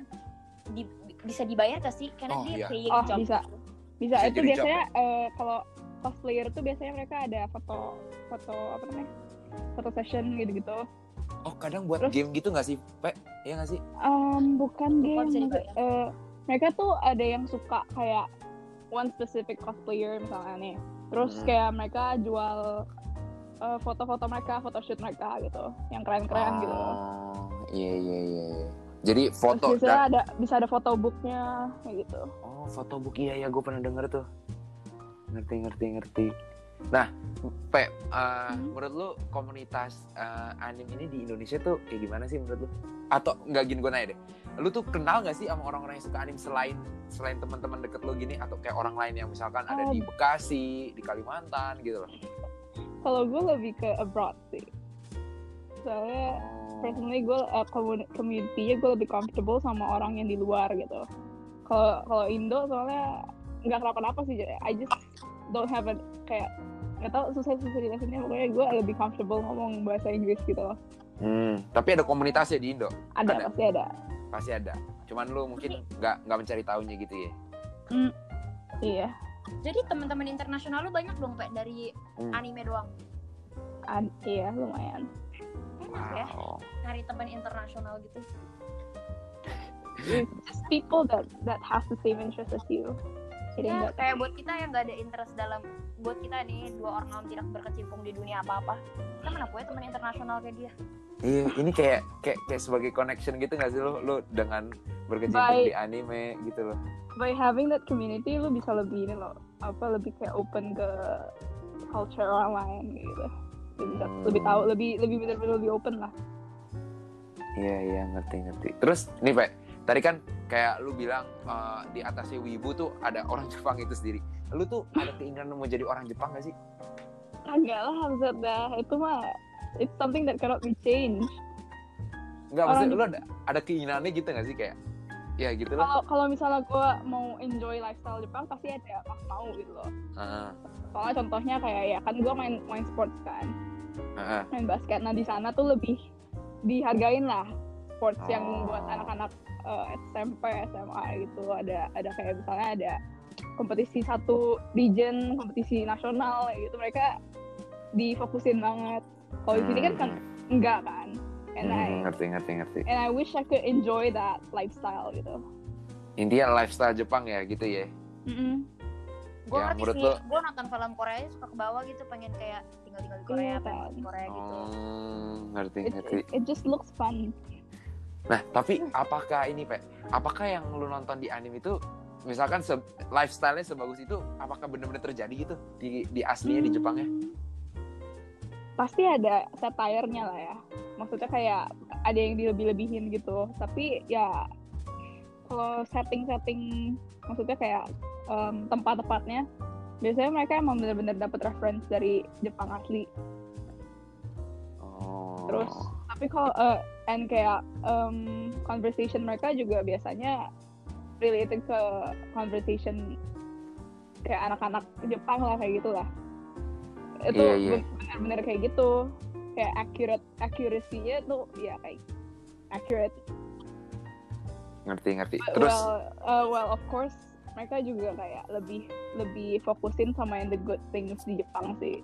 [SPEAKER 1] di- bisa dibayar gak sih? Karena
[SPEAKER 2] Oh,
[SPEAKER 1] dia
[SPEAKER 2] iya.
[SPEAKER 1] paying
[SPEAKER 3] Oh,
[SPEAKER 1] job
[SPEAKER 3] bisa.
[SPEAKER 1] gitu.
[SPEAKER 3] Bisa,
[SPEAKER 2] Bisa
[SPEAKER 3] itu biasanya eh, kalau cosplayer tuh biasanya mereka ada foto foto apa namanya? foto session gitu-gitu.
[SPEAKER 2] Oh kadang buat
[SPEAKER 3] Terus-
[SPEAKER 2] game gitu nggak sih Pak? Iya nggak sih?
[SPEAKER 3] Um, bukan game. eh, mereka tuh ada yang suka kayak one specific cosplayer misalnya nih. Terus
[SPEAKER 2] Hmm.
[SPEAKER 3] kayak mereka jual eh, foto-foto mereka, photoshoot mereka gitu, yang keren-keren gitu.
[SPEAKER 2] Oh, iya iya iya. iya. Jadi
[SPEAKER 3] Terus
[SPEAKER 2] foto
[SPEAKER 3] biasanya
[SPEAKER 2] dan
[SPEAKER 3] ada bisa ada foto booknya gitu.
[SPEAKER 2] oh foto book iya ya gue pernah denger tuh. Ngerti ngerti ngerti. Nah, Pe, uh,
[SPEAKER 3] Hmm.
[SPEAKER 2] menurut lu komunitas uh, anime ini di Indonesia tuh kayak gimana sih menurut lu? Atau nggak gini gue nanya deh, lu tuh kenal nggak sih sama orang-orang yang suka anime selain selain teman-teman deket lu gini atau kayak orang lain yang misalkan ada di. Bekasi, di Kalimantan gitu loh?
[SPEAKER 3] Kalau gue lebih ke abroad sih. Soalnya
[SPEAKER 2] Oh.
[SPEAKER 3] personally gue uh, community community-nya gue lebih comfortable sama orang yang di luar gitu. Kalau kalau Indo soalnya nggak kenapa-napa sih. I just don't have a kayak nggak tau susah susah jelasinnya pokoknya gue lebih comfortable ngomong bahasa Inggris gitu loh.
[SPEAKER 2] Hmm, tapi ada komunitasnya di Indo,
[SPEAKER 3] Ada,
[SPEAKER 2] Ada.
[SPEAKER 3] pasti ada.
[SPEAKER 2] pasti ada. Cuman lu mungkin nggak nggak mencari tahunya gitu ya.
[SPEAKER 3] Iya.
[SPEAKER 1] Jadi teman-teman internasional lu banyak dong Pak dari
[SPEAKER 2] Hmm.
[SPEAKER 1] anime doang.
[SPEAKER 3] Ad- iya lumayan.
[SPEAKER 1] Enak ya
[SPEAKER 2] Wow.
[SPEAKER 1] nyari teman internasional gitu.
[SPEAKER 3] Just people that that have the same interest as you.
[SPEAKER 1] Ya,
[SPEAKER 3] nggak
[SPEAKER 1] kayak buat kita yang gak ada interest dalam buat kita nih dua orang yang tidak berkecimpung di dunia apa-apa. Kita mana punya teman internasional kayak dia.
[SPEAKER 2] Iya, ini kayak kayak kayak sebagai connection gitu nggak sih lu lu dengan berkecimpung
[SPEAKER 3] Baik.
[SPEAKER 2] di anime gitu loh.
[SPEAKER 3] by having that community lu bisa lebih ini loh apa lebih kayak open ke culture orang lain gitu lebih,
[SPEAKER 2] Hmm.
[SPEAKER 3] lebih tahu lebih lebih benar-benar lebih open lah
[SPEAKER 2] Iya iya ngerti ngerti. Terus nih Pak, tadi kan kayak lu bilang eh, di atasnya wibu tuh ada orang Jepang itu sendiri lu tuh ada keinginan mau jadi orang Jepang gak sih
[SPEAKER 3] Enggak lah maksudnya itu mah it's something that cannot be changed.
[SPEAKER 2] Enggak, maksudnya lu ada ada keinginannya gitu gak sih kayak ya gitu lah
[SPEAKER 3] Kalau kalau misalnya gue mau enjoy lifestyle Jepang pasti ada pas mau gitu loh.
[SPEAKER 2] Heeh,
[SPEAKER 3] Soalnya contohnya kayak ya kan gue main main sports kan,
[SPEAKER 2] heeh.
[SPEAKER 3] main basket. Nah di sana tuh lebih dihargain lah sports yang
[SPEAKER 2] Oh.
[SPEAKER 3] buat anak-anak eh, SMP, SMA gitu. Ada ada kayak misalnya ada kompetisi satu region, kompetisi nasional kayak gitu. Mereka difokusin banget. Kalau di sini kan kan enggak kan. And I
[SPEAKER 2] Hmm, ngerti ngerti ngerti
[SPEAKER 3] and I wish I could enjoy that lifestyle gitu.
[SPEAKER 2] intinya lifestyle Jepang ya gitu ya
[SPEAKER 3] Mm-mm.
[SPEAKER 1] gue
[SPEAKER 2] Ya,
[SPEAKER 1] ngerti
[SPEAKER 2] menurut
[SPEAKER 1] sih
[SPEAKER 2] lo-
[SPEAKER 1] gue nonton film Korea suka ke bawah gitu pengen kayak tinggal tinggal di Korea
[SPEAKER 3] Iya,
[SPEAKER 1] pengen di Korea gitu
[SPEAKER 2] Hmm, ngerti
[SPEAKER 3] It,
[SPEAKER 2] ngerti
[SPEAKER 3] it, it just looks fun.
[SPEAKER 2] Nah, tapi apakah ini, Pak? Apakah yang lu nonton di anime itu misalkan se lifestyle-nya sebagus itu apakah benar-benar terjadi gitu di di aslinya di Jepangnya?
[SPEAKER 3] Hmm. Pasti ada satire-nya lah ya. Maksudnya kayak ada yang dilebih-lebihin gitu. Tapi ya kalau setting-setting maksudnya kayak em, tempat-tempatnya biasanya mereka emang benar-benar dapat reference dari Jepang asli.
[SPEAKER 2] Oh.
[SPEAKER 3] Terus tapi kalau eh, and kayak em, conversation mereka juga biasanya related ke conversation kayak anak-anak Jepang lah kayak gitulah. Itu
[SPEAKER 2] iya.
[SPEAKER 3] ben- benar-benar kayak gitu. Kayak accurate accuracy-nya tuh ya kayak accurate.
[SPEAKER 2] ngerti ngerti. Terus
[SPEAKER 3] well, uh, well of course mereka juga kayak lebih lebih fokusin sama yang the good things di Jepang sih.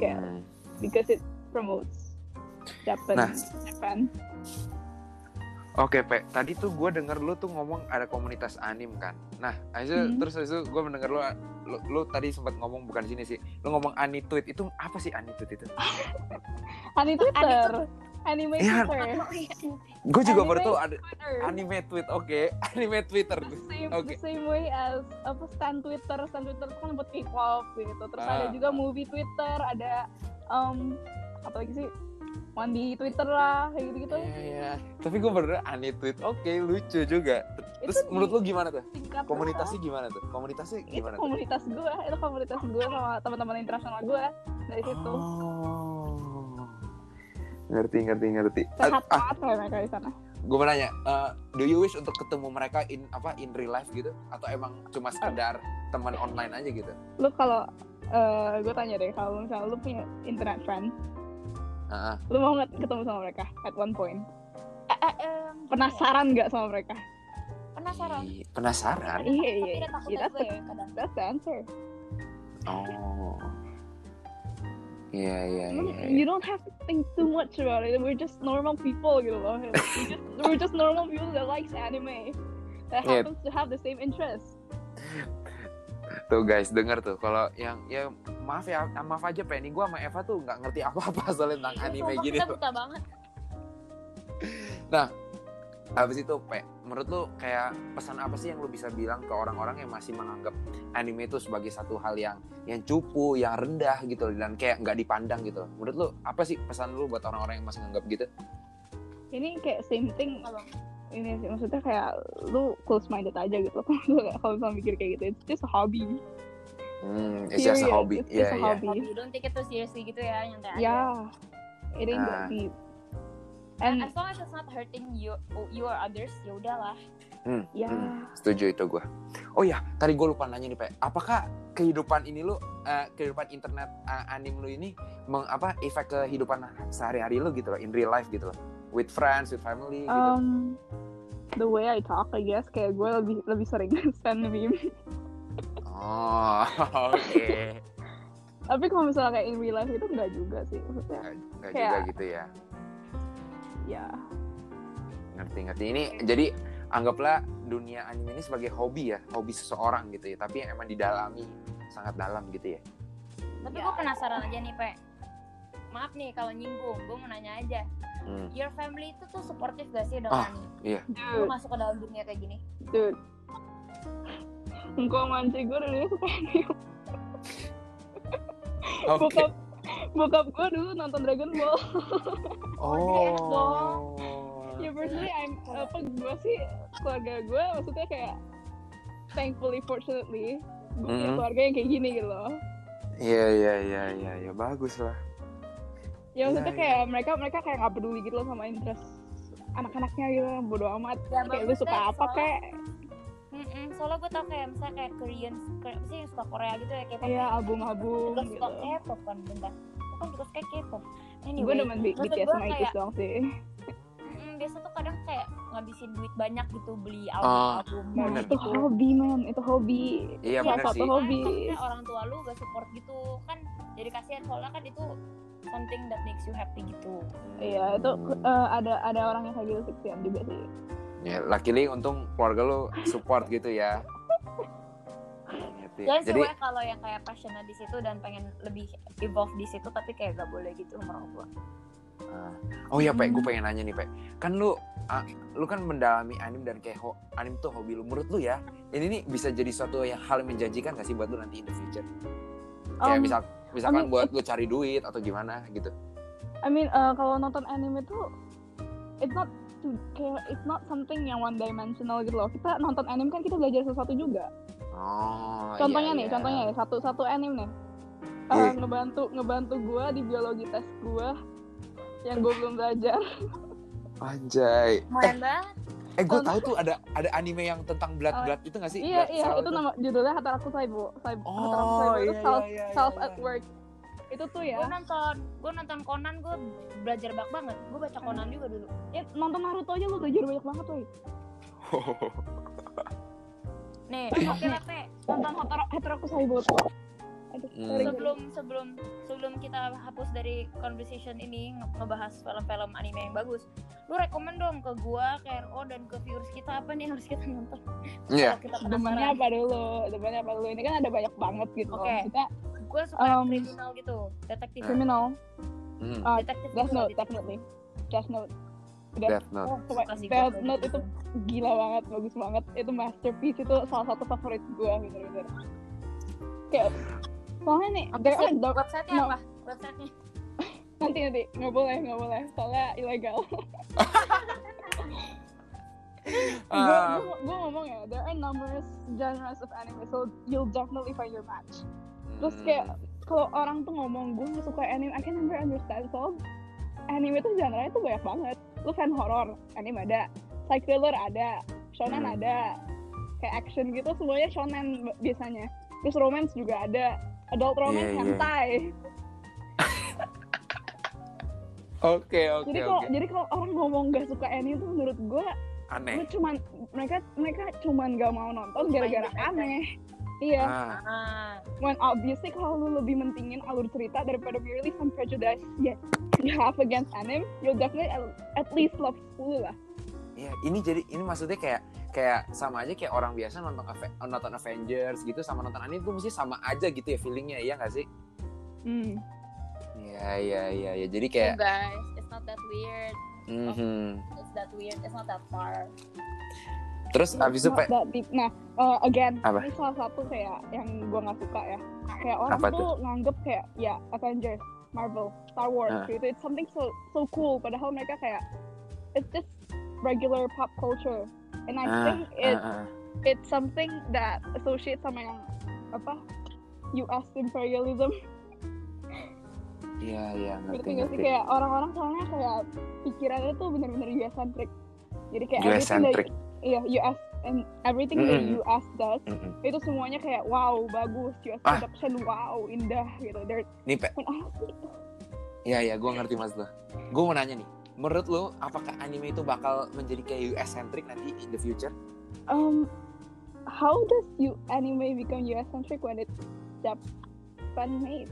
[SPEAKER 3] Kayak
[SPEAKER 2] hmm,
[SPEAKER 3] because it promotes Japan.
[SPEAKER 2] Nah.
[SPEAKER 3] Japan.
[SPEAKER 2] Oke, Pe. Tadi tuh gue denger lu tuh ngomong ada komunitas anim kan. Nah, itu,
[SPEAKER 3] Hmm.
[SPEAKER 2] terus itu gue mendengar lu, lu, lu tadi sempat ngomong bukan di sini sih. Lu ngomong anitweet itu apa sih anitweet itu?
[SPEAKER 3] Ani Twitter. Anime
[SPEAKER 2] Iya.
[SPEAKER 3] Twitter.
[SPEAKER 2] Gue juga baru tuh ada anime tweet. Oke, anime Twitter.
[SPEAKER 3] The same,
[SPEAKER 2] Oke.
[SPEAKER 3] the same way as apa stand Twitter, stand Twitter itu kan buat K-pop gitu. Terus
[SPEAKER 2] Ah.
[SPEAKER 3] ada juga movie Twitter, ada um, apa lagi sih? Mandi Twitter lah, kayak gitu-gitu.
[SPEAKER 2] Iya, iya. Tapi gue bener anime tweet. Oke, lucu juga. Terus
[SPEAKER 3] Itu
[SPEAKER 2] menurut lu gimana tuh? Komunitasnya gimana tuh? Komunitasnya
[SPEAKER 3] itu
[SPEAKER 2] gimana tuh?
[SPEAKER 3] komunitas gue, itu komunitas gue sama teman-teman internasional gue dari situ.
[SPEAKER 2] Oh. Ngerti, ngerti, ngerti.
[SPEAKER 3] Sehat
[SPEAKER 2] Ah,
[SPEAKER 3] banget kayak mereka di sana.
[SPEAKER 2] gue mau nanya, eh, do you wish untuk ketemu mereka in apa in real life gitu? Atau emang cuma sekedar teman online aja gitu?
[SPEAKER 3] Lu kalau eh gue tanya deh, kalau misalnya lu punya internet friend,
[SPEAKER 2] Heeh.
[SPEAKER 3] lu mau nggak ketemu sama mereka at one point?
[SPEAKER 1] Em, gini ya,
[SPEAKER 3] Penasaran nggak sama mereka?
[SPEAKER 1] penasaran
[SPEAKER 2] Ih, Penasaran?
[SPEAKER 3] Iya iya. Yeah, that's, the,
[SPEAKER 1] ya
[SPEAKER 3] that's the answer.
[SPEAKER 2] Oh. Iya, iya,
[SPEAKER 3] You-
[SPEAKER 2] iya.
[SPEAKER 3] You don't have to think too much about it. We're just normal people gitu loh. We're just, we're just normal people that likes anime. That
[SPEAKER 2] Yeah.
[SPEAKER 3] happens to have the same interest.
[SPEAKER 2] Tuh guys, denger tuh kalau yang ya maaf ya, maaf aja Penny gue sama Eva tuh nggak ngerti apa-apa soal tentang anime
[SPEAKER 1] Sumpah,
[SPEAKER 2] gini
[SPEAKER 1] kita
[SPEAKER 2] tuh.
[SPEAKER 1] buta banget
[SPEAKER 2] Habis itu, Pe, menurut lu kayak pesan apa sih yang lu bisa bilang ke orang-orang yang masih menganggap anime itu sebagai satu hal yang yang cupu, yang rendah gitu dan kayak nggak dipandang gitu. Menurut lu apa sih pesan lu buat orang-orang yang masih menganggap gitu?
[SPEAKER 3] Ini kayak same thing.
[SPEAKER 1] Abang.
[SPEAKER 3] Ini sih maksudnya kayak lu close minded aja gitu. Kalau kalau misalnya mikir kayak gitu, it's just a hobby.
[SPEAKER 2] Hmm, it's just a
[SPEAKER 3] Period.
[SPEAKER 2] hobby.
[SPEAKER 3] It's
[SPEAKER 2] Iya,
[SPEAKER 3] just a
[SPEAKER 2] iya.
[SPEAKER 3] hobby.
[SPEAKER 1] Hobi, don't take it too seriously gitu ya nyantai aja
[SPEAKER 3] Yeah, it ain't
[SPEAKER 2] Ah.
[SPEAKER 3] that deep.
[SPEAKER 1] And as long as it's not hurting you, you or others, ya udahlah.
[SPEAKER 2] Hmm,
[SPEAKER 3] ya,
[SPEAKER 2] hmm, setuju itu gue. Oh ya, tadi gue lupa nanya nih, Pe. Apakah kehidupan ini lu, eh, kehidupan internet eh, anime lu ini meng, apa efek kehidupan sehari-hari lu gitu loh, in real life gitu loh, with friends, with family gitu.
[SPEAKER 3] um, the way I talk, I guess kayak gue lebih lebih sering send meme.
[SPEAKER 2] Oh, oke.
[SPEAKER 3] Tapi kalau misalnya kayak in real life itu enggak juga sih maksudnya.
[SPEAKER 2] Nggak juga
[SPEAKER 3] Kayak-
[SPEAKER 2] gitu ya.
[SPEAKER 3] Ya,
[SPEAKER 2] Ngerti-ngerti. Ini jadi anggaplah dunia anime ini sebagai hobi ya, hobi seseorang gitu ya. Tapi yang emang didalami sangat dalam gitu ya.
[SPEAKER 1] Tapi
[SPEAKER 3] Ya.
[SPEAKER 1] gue penasaran aja nih, Pe. Maaf nih kalau nyinggung, gue mau nanya aja.
[SPEAKER 2] Hmm.
[SPEAKER 1] Your family itu tuh supportive gak sih dengan
[SPEAKER 2] Ah, iya.
[SPEAKER 1] Lu
[SPEAKER 3] dude,
[SPEAKER 1] masuk ke dalam dunia kayak gini?
[SPEAKER 3] dude. Engkau manci gue dulu suka anime.
[SPEAKER 2] Oke.
[SPEAKER 3] Bokap, bokap gue dulu nonton Dragon Ball.
[SPEAKER 1] Oh,
[SPEAKER 2] Oh.
[SPEAKER 3] Ya honestly I'm apa gue sih keluarga gue maksudnya kayak thankfully fortunately gue punya
[SPEAKER 2] Mhm.
[SPEAKER 3] keluarga yang kayak gini gitu loh
[SPEAKER 2] Iya iya iya iya ya bagus lah.
[SPEAKER 3] Ya maksudnya
[SPEAKER 2] Iya,
[SPEAKER 3] kayak mereka mereka kayak nggak peduli gitu loh sama interest anak-anaknya gitu bodo amat.
[SPEAKER 1] Ya,
[SPEAKER 3] kayak lu suka apa
[SPEAKER 1] soalnya-
[SPEAKER 3] kayak
[SPEAKER 1] Mm-mm, soalnya gue tau kayak misalnya kayak Korean kayak apa sih yang suka Korea gitu ya kayak
[SPEAKER 3] ya. album-album
[SPEAKER 1] juga
[SPEAKER 3] gitu.
[SPEAKER 1] Suka K-pop kan bentar. Gue kan juga suka K-pop.
[SPEAKER 3] Gue
[SPEAKER 1] anyway
[SPEAKER 3] demen B-
[SPEAKER 1] maksud
[SPEAKER 3] BTS sama ITZY doang sih.
[SPEAKER 1] Mm, biasa tuh kadang kayak ngabisin duit banyak gitu beli
[SPEAKER 2] Oh,
[SPEAKER 1] album-album
[SPEAKER 3] nah itu hobi man itu hobi.
[SPEAKER 2] Iya benar
[SPEAKER 3] satu
[SPEAKER 2] sih.
[SPEAKER 3] hobi.
[SPEAKER 1] Maksudnya orang tua lu gak support gitu. Kan jadi kasihan soalnya kan itu something that makes you happy gitu
[SPEAKER 3] iya itu eh, ada ada orang yang kayak gitu sih juga sih
[SPEAKER 2] Ya, luckily untung keluarga lu support gitu ya.
[SPEAKER 1] Ya
[SPEAKER 2] Jadi
[SPEAKER 1] sesuai kalau yang kayak passionate di situ dan pengen lebih evolve di situ tapi kayak gak boleh gitu sama orang tua
[SPEAKER 2] ah. Oh iya, Pak, gue pengen nanya nih, Pak. Kan lu ah, lu kan mendalami anim dan kayak ho, anim tuh hobi lu. Menurut lu ya, ini nih bisa jadi suatu yang hal yang menjanjikan gak sih buat lu nanti in the future? Kayak
[SPEAKER 3] Um,
[SPEAKER 2] misal misalkan
[SPEAKER 3] I mean,
[SPEAKER 2] buat lu cari duit atau gimana gitu.
[SPEAKER 3] I mean eh, kalau nonton anime tuh it's not to- kayak it's not something yang one dimensional gitu loh kita nonton anime kan kita belajar sesuatu juga
[SPEAKER 2] Oh,
[SPEAKER 3] contohnya
[SPEAKER 2] iya,
[SPEAKER 3] nih
[SPEAKER 2] iya.
[SPEAKER 3] contohnya nih satu satu anime nih Eh,
[SPEAKER 2] Iya.
[SPEAKER 3] ngebantu ngebantu gue di biologi tes gue yang gue belum belajar
[SPEAKER 2] Anjay.
[SPEAKER 1] Keren banget
[SPEAKER 2] Eh, gue tahu tuh ada ada anime yang tentang blood
[SPEAKER 1] Oh,
[SPEAKER 2] blood itu gak sih?
[SPEAKER 3] iya
[SPEAKER 2] Blood
[SPEAKER 3] iya
[SPEAKER 2] cell
[SPEAKER 3] itu
[SPEAKER 2] tuh.
[SPEAKER 3] nama judulnya Hataraku Saibo Saibo
[SPEAKER 2] Oh,
[SPEAKER 3] Hataraku Saibo itu
[SPEAKER 2] iya,
[SPEAKER 3] self
[SPEAKER 2] iya, iya,
[SPEAKER 3] self
[SPEAKER 2] iya.
[SPEAKER 3] at work itu tuh ya
[SPEAKER 1] gue nonton gue nonton Conan gue belajar banyak banget gue baca Conan juga dulu
[SPEAKER 3] ya, nonton Naruto aja lu belajar banyak banget woy
[SPEAKER 1] nih oke lah Pe.
[SPEAKER 3] nonton Hatara- Hataraku Saibo tuh Aduh,
[SPEAKER 2] Hmm.
[SPEAKER 1] sebelum sebelum sebelum kita hapus dari conversation ini nge- ngebahas film-film anime yang bagus lu rekomend dong ke gua ke RO dan ke viewers kita apa nih yang harus kita nonton?
[SPEAKER 2] Iya.
[SPEAKER 1] Kalau kita
[SPEAKER 3] demennya apa dulu? Demennya apa dulu? Ini kan ada banyak banget gitu.
[SPEAKER 1] Oke.
[SPEAKER 3] kita
[SPEAKER 1] gue suka yang
[SPEAKER 3] Um,
[SPEAKER 1] kriminal gitu detektif.
[SPEAKER 3] Criminal.
[SPEAKER 2] Hmm,
[SPEAKER 3] uh,
[SPEAKER 1] detektif
[SPEAKER 3] Death
[SPEAKER 1] gitu,
[SPEAKER 3] Note
[SPEAKER 1] detektif.
[SPEAKER 3] definitely Death Note. Udah,
[SPEAKER 2] Death Note.
[SPEAKER 1] Oh,
[SPEAKER 3] Coba,
[SPEAKER 1] suka sih
[SPEAKER 3] Death
[SPEAKER 1] gua.
[SPEAKER 3] Note itu gila banget bagus banget. Itu masterpiece itu salah satu favorit gue bener-bener. Kayak soalnya nih are dark-
[SPEAKER 1] websitenya
[SPEAKER 3] no.
[SPEAKER 1] apa? Websitenya?
[SPEAKER 3] Nanti nanti. Nggak boleh nggak boleh. Soalnya ilegal.
[SPEAKER 2] Ah,
[SPEAKER 3] gue gue ngomong ya there are numerous genres of anime so you'll definitely find your match. Terus
[SPEAKER 2] hmm.
[SPEAKER 3] kayak kalau orang tuh ngomong gue gak suka anime I can never understand. So anime tuh genre itu banyak banget. Lu fan horror anime ada. Psych thriller ada. Shonen
[SPEAKER 2] Hmm.
[SPEAKER 3] ada. Kayak action gitu semuanya shonen biasanya. Terus romance juga ada adult romance
[SPEAKER 2] Iya, iya.
[SPEAKER 3] hentai
[SPEAKER 2] Oke, oke,
[SPEAKER 3] jadi kalau
[SPEAKER 2] oke.
[SPEAKER 3] jadi kalau orang ngomong gak suka anime tuh menurut gue
[SPEAKER 2] Aneh.
[SPEAKER 3] gue cuman mereka mereka cuman gak mau nonton gara-gara aneh iya
[SPEAKER 2] Ah,
[SPEAKER 1] ah
[SPEAKER 3] when obviously kalau lu lebih mentingin alur cerita daripada merely some prejudice yeah, you have against anime, you'll definitely at, at least love 10 lah.
[SPEAKER 2] Iya, ini jadi ini maksudnya kayak kayak sama aja kayak orang biasa nonton nonton Avengers gitu sama nonton anime tuh mesti sama aja gitu ya feelingnya iya nggak sih?
[SPEAKER 3] Hmm.
[SPEAKER 2] Iya iya iya ya. Jadi kayak
[SPEAKER 1] Oh, guys it's not that weird
[SPEAKER 2] mhm.
[SPEAKER 1] it's that weird it's not that far
[SPEAKER 2] Terus abis itu
[SPEAKER 3] Not
[SPEAKER 2] Pe,
[SPEAKER 3] that deep. Nah, uh, again,
[SPEAKER 2] Apa?
[SPEAKER 3] ini salah satu kayak yang gue nggak suka ya. Kayak orang
[SPEAKER 2] Apa
[SPEAKER 3] tuh nganggep kayak ya Avengers, Marvel, Star Wars
[SPEAKER 2] Ah.
[SPEAKER 3] gitu. It's something so so cool. Padahal mereka kayak it's just regular pop culture. And I
[SPEAKER 2] ah,
[SPEAKER 3] think it
[SPEAKER 2] ah, ah.
[SPEAKER 3] it's something that associates sama yang apa US imperialism
[SPEAKER 2] Iya iya ngerti
[SPEAKER 3] ngerti sih kayak orang-orang soalnya kayak pikirannya tuh bener-bener US centric jadi kayak
[SPEAKER 2] US centric.
[SPEAKER 3] iya US and everything that
[SPEAKER 2] Mm-mm.
[SPEAKER 3] US does
[SPEAKER 2] Mhm.
[SPEAKER 3] itu semuanya kayak wow bagus US
[SPEAKER 2] Ah.
[SPEAKER 3] production wow indah gitu They're,
[SPEAKER 2] Nih Pe, Iya iya, gue ngerti mas lo. Gue mau nanya nih, menurut lo apakah anime itu bakal menjadi kayak US centric nanti in the future?
[SPEAKER 3] um how does you anime become US centric when it's Japan made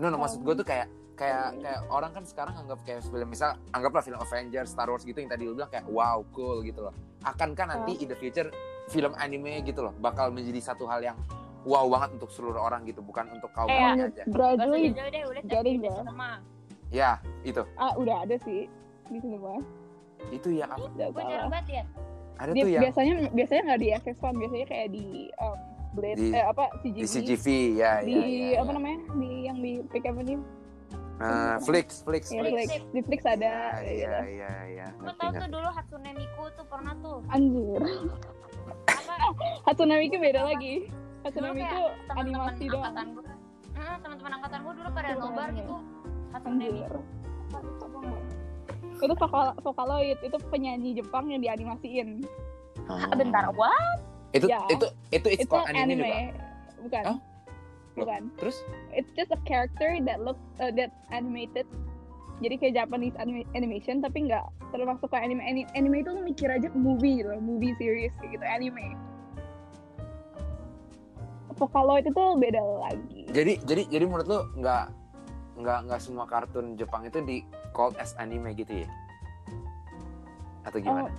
[SPEAKER 2] No, no maksud gue
[SPEAKER 3] Um,
[SPEAKER 2] tuh kayak kayak kayak orang kan sekarang anggap kayak film misal anggaplah film Avengers, Star Wars gitu yang tadi lo bilang kayak wow cool gitu loh. Akankah nanti in the future film anime gitu loh bakal menjadi satu hal yang wow banget untuk seluruh orang gitu, bukan untuk kaum
[SPEAKER 1] Eh,
[SPEAKER 3] um,
[SPEAKER 2] aja.
[SPEAKER 3] Gradually
[SPEAKER 1] jauh deh udah
[SPEAKER 3] Jadi ya.
[SPEAKER 2] Ya itu,
[SPEAKER 3] ah udah ada sih di sini mah
[SPEAKER 2] itu ya apa?
[SPEAKER 3] udah
[SPEAKER 1] banget ya
[SPEAKER 2] Ada
[SPEAKER 3] Dia-
[SPEAKER 2] tuh yang
[SPEAKER 3] biasanya biasanya nggak di FX1 biasanya kayak di um, Blade
[SPEAKER 2] Di-
[SPEAKER 3] eh apa
[SPEAKER 2] di
[SPEAKER 3] CGV
[SPEAKER 2] CGV ya
[SPEAKER 3] di
[SPEAKER 2] ya, ya,
[SPEAKER 3] apa
[SPEAKER 2] ya.
[SPEAKER 3] namanya di yang di Pick Avenue
[SPEAKER 2] Nah, Flix, Flix,
[SPEAKER 3] Ya,
[SPEAKER 1] Flix.
[SPEAKER 3] Di Flix ada.
[SPEAKER 2] Iya,
[SPEAKER 3] kayak
[SPEAKER 2] iya,
[SPEAKER 3] gitu.
[SPEAKER 2] iya, iya.
[SPEAKER 1] Gue tau tuh dulu Hatsune Miku tuh pernah tuh
[SPEAKER 3] Anjir.
[SPEAKER 1] apa
[SPEAKER 3] Hatsune Miku beda lagi. Hatsune Miku animasi doang.
[SPEAKER 1] angkatan gue Hmm, teman-teman angkatan gue dulu pada
[SPEAKER 3] Iya,
[SPEAKER 1] nobar
[SPEAKER 3] iya.
[SPEAKER 1] gitu Lupa gua nggak.
[SPEAKER 3] Itu vokal Vocaloid, itu penyanyi Jepang yang dianimasiin.
[SPEAKER 2] Oh.
[SPEAKER 1] Ah, bentar what
[SPEAKER 2] Itu,
[SPEAKER 3] Ya.
[SPEAKER 2] itu, itu it's
[SPEAKER 3] Itu
[SPEAKER 2] called anime,
[SPEAKER 3] anime.
[SPEAKER 2] juga.
[SPEAKER 3] Bukan.
[SPEAKER 2] Oh?
[SPEAKER 3] Bukan.
[SPEAKER 2] Terus?
[SPEAKER 3] It's just a character that look uh, that animated. Jadi kayak Japanese anime- animation tapi nggak termasuk ke anime. Ani- Anime itu lu mikir aja movie gitu, movie series kayak gitu anime. Vocaloid itu beda lagi.
[SPEAKER 2] Jadi, jadi, jadi menurut lu nggak nggak nggak semua kartun Jepang itu di called as anime gitu ya? Atau gimana?
[SPEAKER 3] Oh,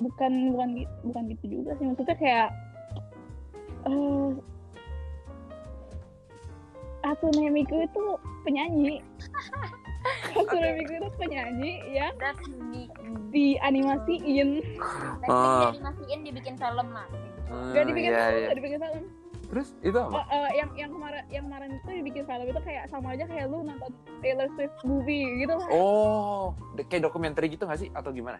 [SPEAKER 3] bukan bukan bukan gitu juga sih. Maksudnya kayak eh Hatsune Miku itu penyanyi. Hatsune Miku itu penyanyi
[SPEAKER 1] that's unique.
[SPEAKER 3] dianimasiin.
[SPEAKER 1] Tapi
[SPEAKER 2] Ah.
[SPEAKER 1] dianimasiin dibikin film lah.
[SPEAKER 2] Hmm,
[SPEAKER 3] gak dibikin
[SPEAKER 2] iya,
[SPEAKER 3] film gak dibikin film
[SPEAKER 2] Terus itu apa?
[SPEAKER 3] Oh, eh, yang yang kemarin yang kemarin itu dibikin film itu kayak sama aja kayak lu nonton Taylor Swift movie gitu lah
[SPEAKER 2] Oh, de- kayak dokumenter gitu nggak sih? Atau gimana?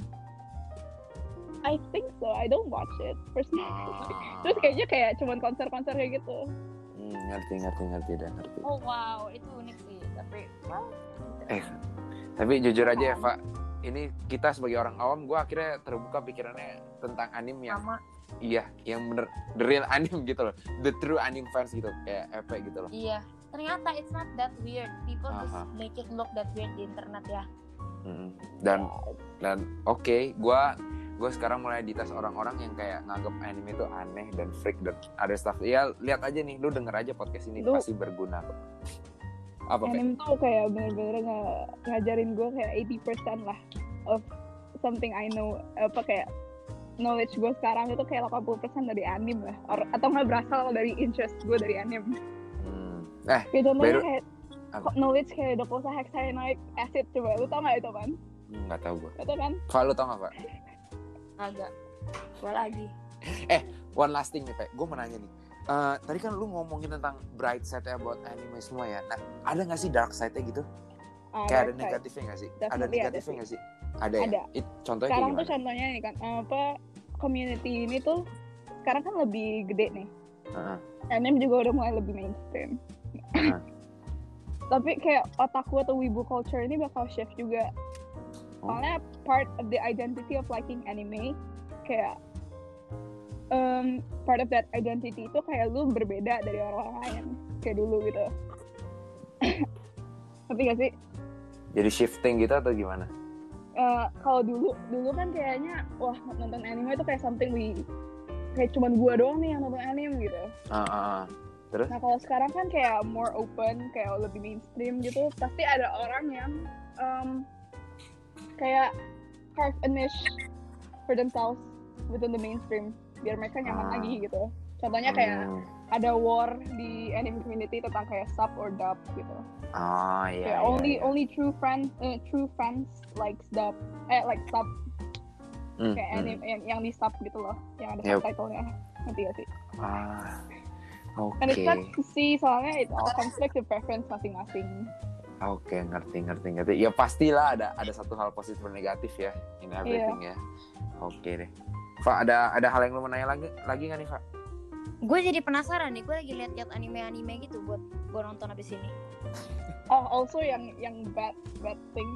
[SPEAKER 3] I think so I don't watch it personally
[SPEAKER 2] Ah.
[SPEAKER 3] terus kayaknya kayak cuman konser-konser kayak gitu
[SPEAKER 2] Hmm, ngerti, ngerti, ngerti, dan ngerti.
[SPEAKER 1] oh wow itu unik sih tapi wow
[SPEAKER 2] Eh, Tapi jujur aja Eva, ini kita sebagai orang awam, gue akhirnya terbuka pikirannya tentang anime yang
[SPEAKER 1] sama
[SPEAKER 2] iya, yang bener the real anime gitu loh, the true anime fans gitu, kayak Epe gitu loh.
[SPEAKER 1] iya ternyata it's not that weird people
[SPEAKER 2] Aha.
[SPEAKER 1] just make it look that weird di internet ya.
[SPEAKER 2] Dan dan oke, gue gue sekarang mulai dites orang-orang yang kayak nganggap anime itu aneh dan freak dan ada stuff. Ya lihat aja nih, lu denger aja podcast ini
[SPEAKER 3] Lu-
[SPEAKER 2] pasti berguna kok. Apa Pe?
[SPEAKER 3] anime tuh kayak bener-bener ngajarin gue kayak 80% lah of something I know apa kayak knowledge gue sekarang itu kayak 80% dari anime lah Or- atau nggak berasal dari interest gue dari anime
[SPEAKER 2] Hmm. Eh,
[SPEAKER 3] kayak contohnya kayak
[SPEAKER 2] apa?
[SPEAKER 3] knowledge kayak docosahexaenoic acid coba lu tau gak itu kan
[SPEAKER 2] nggak tahu gue.
[SPEAKER 3] itu kan
[SPEAKER 2] Pak, lu tau gak Pak?
[SPEAKER 1] agak gue lagi
[SPEAKER 2] One last thing nih, Pe. Gue mau nanya nih. Eh, tadi kan lu ngomongin tentang bright side-nya buat anime semua ya. Nah, ada nggak sih dark side-nya gitu?
[SPEAKER 3] Ah,
[SPEAKER 2] Kayak ada
[SPEAKER 3] side.
[SPEAKER 2] negatifnya nggak sih? Ada
[SPEAKER 3] Definitely ada
[SPEAKER 2] negatifnya nggak sih? Ada, ya?
[SPEAKER 3] Ada.
[SPEAKER 2] It, contohnya
[SPEAKER 3] sekarang tuh contohnya nih kan apa community ini tuh sekarang kan lebih gede nih
[SPEAKER 2] Heeh.
[SPEAKER 3] anime juga udah mulai lebih mainstream
[SPEAKER 2] Heeh.
[SPEAKER 3] tapi kayak otaku atau wibu culture ini bakal shift juga
[SPEAKER 2] Oh.
[SPEAKER 3] soalnya part of the identity of liking anime kayak um, part of that identity itu kayak lu berbeda dari orang lain kayak dulu gitu tapi gak sih
[SPEAKER 2] Jadi shifting gitu atau gimana?
[SPEAKER 3] Eh, kalau dulu dulu kan kayaknya wah nonton anime itu kayak something we kayak cuman gua doang nih yang nonton anime gitu.
[SPEAKER 2] Ah, ah. Terus?
[SPEAKER 3] Nah kalau sekarang kan kayak more open, kayak lebih mainstream gitu, pasti ada orang yang um, kayak carve a niche for themselves within the mainstream biar mereka nyaman
[SPEAKER 2] Ah.
[SPEAKER 3] lagi gitu. Contohnya kayak
[SPEAKER 2] Hmm.
[SPEAKER 3] Ada war di anime community tentang kayak sub or dub gitu.
[SPEAKER 2] Ah, iya.
[SPEAKER 3] kayak
[SPEAKER 2] iya,
[SPEAKER 3] only
[SPEAKER 2] iya.
[SPEAKER 3] only true friends uh, true fans like dub eh like sub
[SPEAKER 2] Hmm,
[SPEAKER 3] kayak
[SPEAKER 2] hmm.
[SPEAKER 3] anime yang, yang di sub gitu loh yang ada
[SPEAKER 2] Yep.
[SPEAKER 3] subtitlenya ngerti gak sih
[SPEAKER 2] Ah, oke.
[SPEAKER 3] and it's not to see soalnya it all comes back to preference masing-masing
[SPEAKER 2] Oke, ngerti, ngerti, ngerti. Ya pastilah ada ada satu hal positif dan negatif ya in everything
[SPEAKER 3] Iya.
[SPEAKER 2] ya. Oke deh. Pak, ada ada hal yang lu mau nanya lagi lagi nggak nih, Pak?
[SPEAKER 1] Gue jadi penasaran nih gue lagi liat-liat anime-anime gitu buat gue nonton abis ini
[SPEAKER 3] oh also yang yang bad bad thing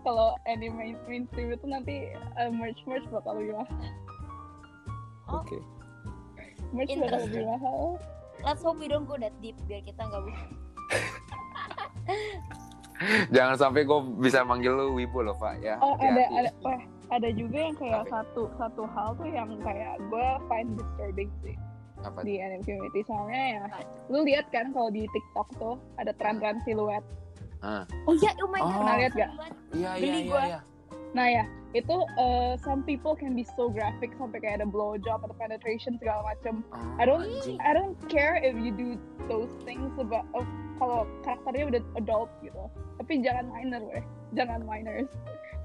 [SPEAKER 3] kalau anime main- mainstream itu nanti uh, merch merch bakal lebih mahal
[SPEAKER 1] Oh.
[SPEAKER 2] Oke.
[SPEAKER 3] merch bakal lebih mahal
[SPEAKER 1] let's hope we don't go that deep biar kita nggak
[SPEAKER 2] Jangan sampai gue bisa manggil lu Wibu loh, Pak ya.
[SPEAKER 3] oh ada
[SPEAKER 2] Hati-hati.
[SPEAKER 3] ada wah ada juga yang kayak
[SPEAKER 2] Apa?
[SPEAKER 3] satu satu hal tuh yang kayak gue find disturbing sih
[SPEAKER 2] Apa?
[SPEAKER 3] di anime community soalnya ya lu lihat kan kalau di TikTok tuh ada tren-tren siluet
[SPEAKER 1] oh iya oh my god
[SPEAKER 2] Oh.
[SPEAKER 3] Pernah lihat gak?
[SPEAKER 2] Iya, iya,
[SPEAKER 1] Beli
[SPEAKER 2] iya,
[SPEAKER 1] gua.
[SPEAKER 2] iya.
[SPEAKER 3] nah ya itu uh, some people can be so graphic sampai kayak ada blowjob atau penetration segala macem
[SPEAKER 2] Oh,
[SPEAKER 3] I don't
[SPEAKER 2] anjing.
[SPEAKER 3] I don't care if you do those things about of, kalau karakternya udah adult gitu tapi jangan minor weh jangan minors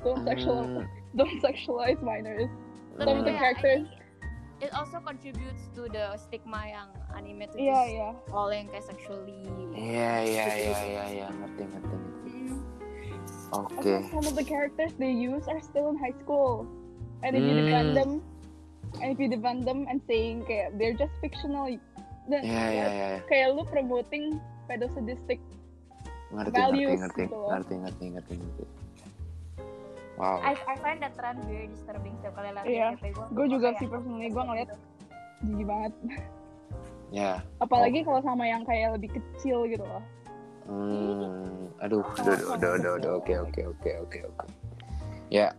[SPEAKER 3] don't sexual
[SPEAKER 2] Hmm,
[SPEAKER 3] don't sexualize minors
[SPEAKER 1] Lebih
[SPEAKER 3] Some of the characters.
[SPEAKER 1] It also contributes to the stigma yang anime
[SPEAKER 3] Iya,
[SPEAKER 1] just
[SPEAKER 3] iya.
[SPEAKER 1] all yang kayak sexually
[SPEAKER 2] Iya iya iya iya iya ngerti ngerti. ngerti.
[SPEAKER 1] Mm.
[SPEAKER 2] Oke.
[SPEAKER 3] Also, some of the characters they use are still in high school. And if you
[SPEAKER 2] Hmm.
[SPEAKER 3] defend them, and if you defend them and saying kayak they're just fictional, then
[SPEAKER 2] iya iya. iya.
[SPEAKER 3] kayak lu promoting pedosadistic.
[SPEAKER 2] Ngerti
[SPEAKER 3] Values
[SPEAKER 2] ngerti ngerti
[SPEAKER 3] gitu loh.
[SPEAKER 2] ngerti ngerti ngerti ngerti. Wow.
[SPEAKER 1] I, I find that trend very disturbing setiap kali
[SPEAKER 3] Iya.
[SPEAKER 1] FYP gue
[SPEAKER 3] Gue juga sih personally gue ngeliat jijik banget.
[SPEAKER 2] Ya.
[SPEAKER 3] Apalagi kalau sama yang kayak lebih kecil gitu loh.
[SPEAKER 2] Hmm, aduh, aduh, aduh, aduh, aduh, aduh, oke, oke, oke, oke, oke. Ya,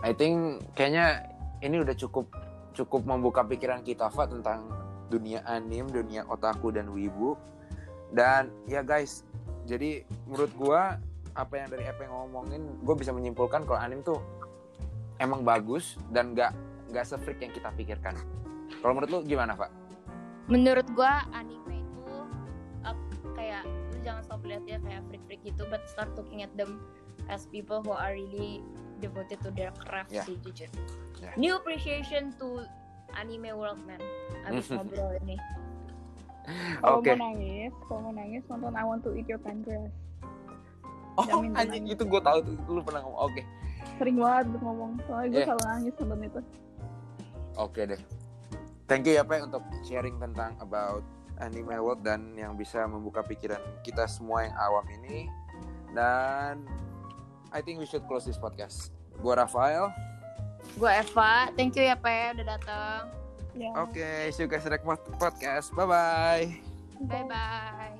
[SPEAKER 2] I think kayaknya ini udah cukup cukup membuka pikiran kita, Fa, tentang dunia anim, dunia otaku dan wibu. Dan ya guys, jadi menurut gua apa yang dari Epe ngomongin, gue bisa menyimpulkan kalau anim tuh emang bagus dan nggak nggak se-freak yang kita pikirkan. Kalau menurut lu gimana, Pak?
[SPEAKER 1] menurut gue anime itu uh, kayak lu jangan stop lihat ya kayak freak-freak gitu but start looking at them as people who are really devoted to their craft
[SPEAKER 2] Yeah.
[SPEAKER 1] sih jujur
[SPEAKER 2] Yeah.
[SPEAKER 1] new appreciation to anime world man abis ngobrol ini
[SPEAKER 3] Kalau
[SPEAKER 2] Oke.
[SPEAKER 3] mau nangis, kalau mau nangis nonton I Want to Eat Your Pancreas.
[SPEAKER 2] Oh,
[SPEAKER 3] Jamin
[SPEAKER 2] anjing itu gue tahu tuh, lu pernah ngomong. Oke.
[SPEAKER 3] Sering banget gue ngomong, soalnya gue
[SPEAKER 2] Yeah.
[SPEAKER 3] selalu nangis nonton itu.
[SPEAKER 2] Oke deh. Thank you ya Pak untuk sharing tentang about anime world dan yang bisa membuka pikiran kita semua yang awam ini. Dan I think we should close this podcast. Gua Rafael.
[SPEAKER 1] gue Eva thank you ya Pe udah datang
[SPEAKER 3] Ya.
[SPEAKER 2] Oke, see you guys next podcast. Bye bye.
[SPEAKER 1] bye bye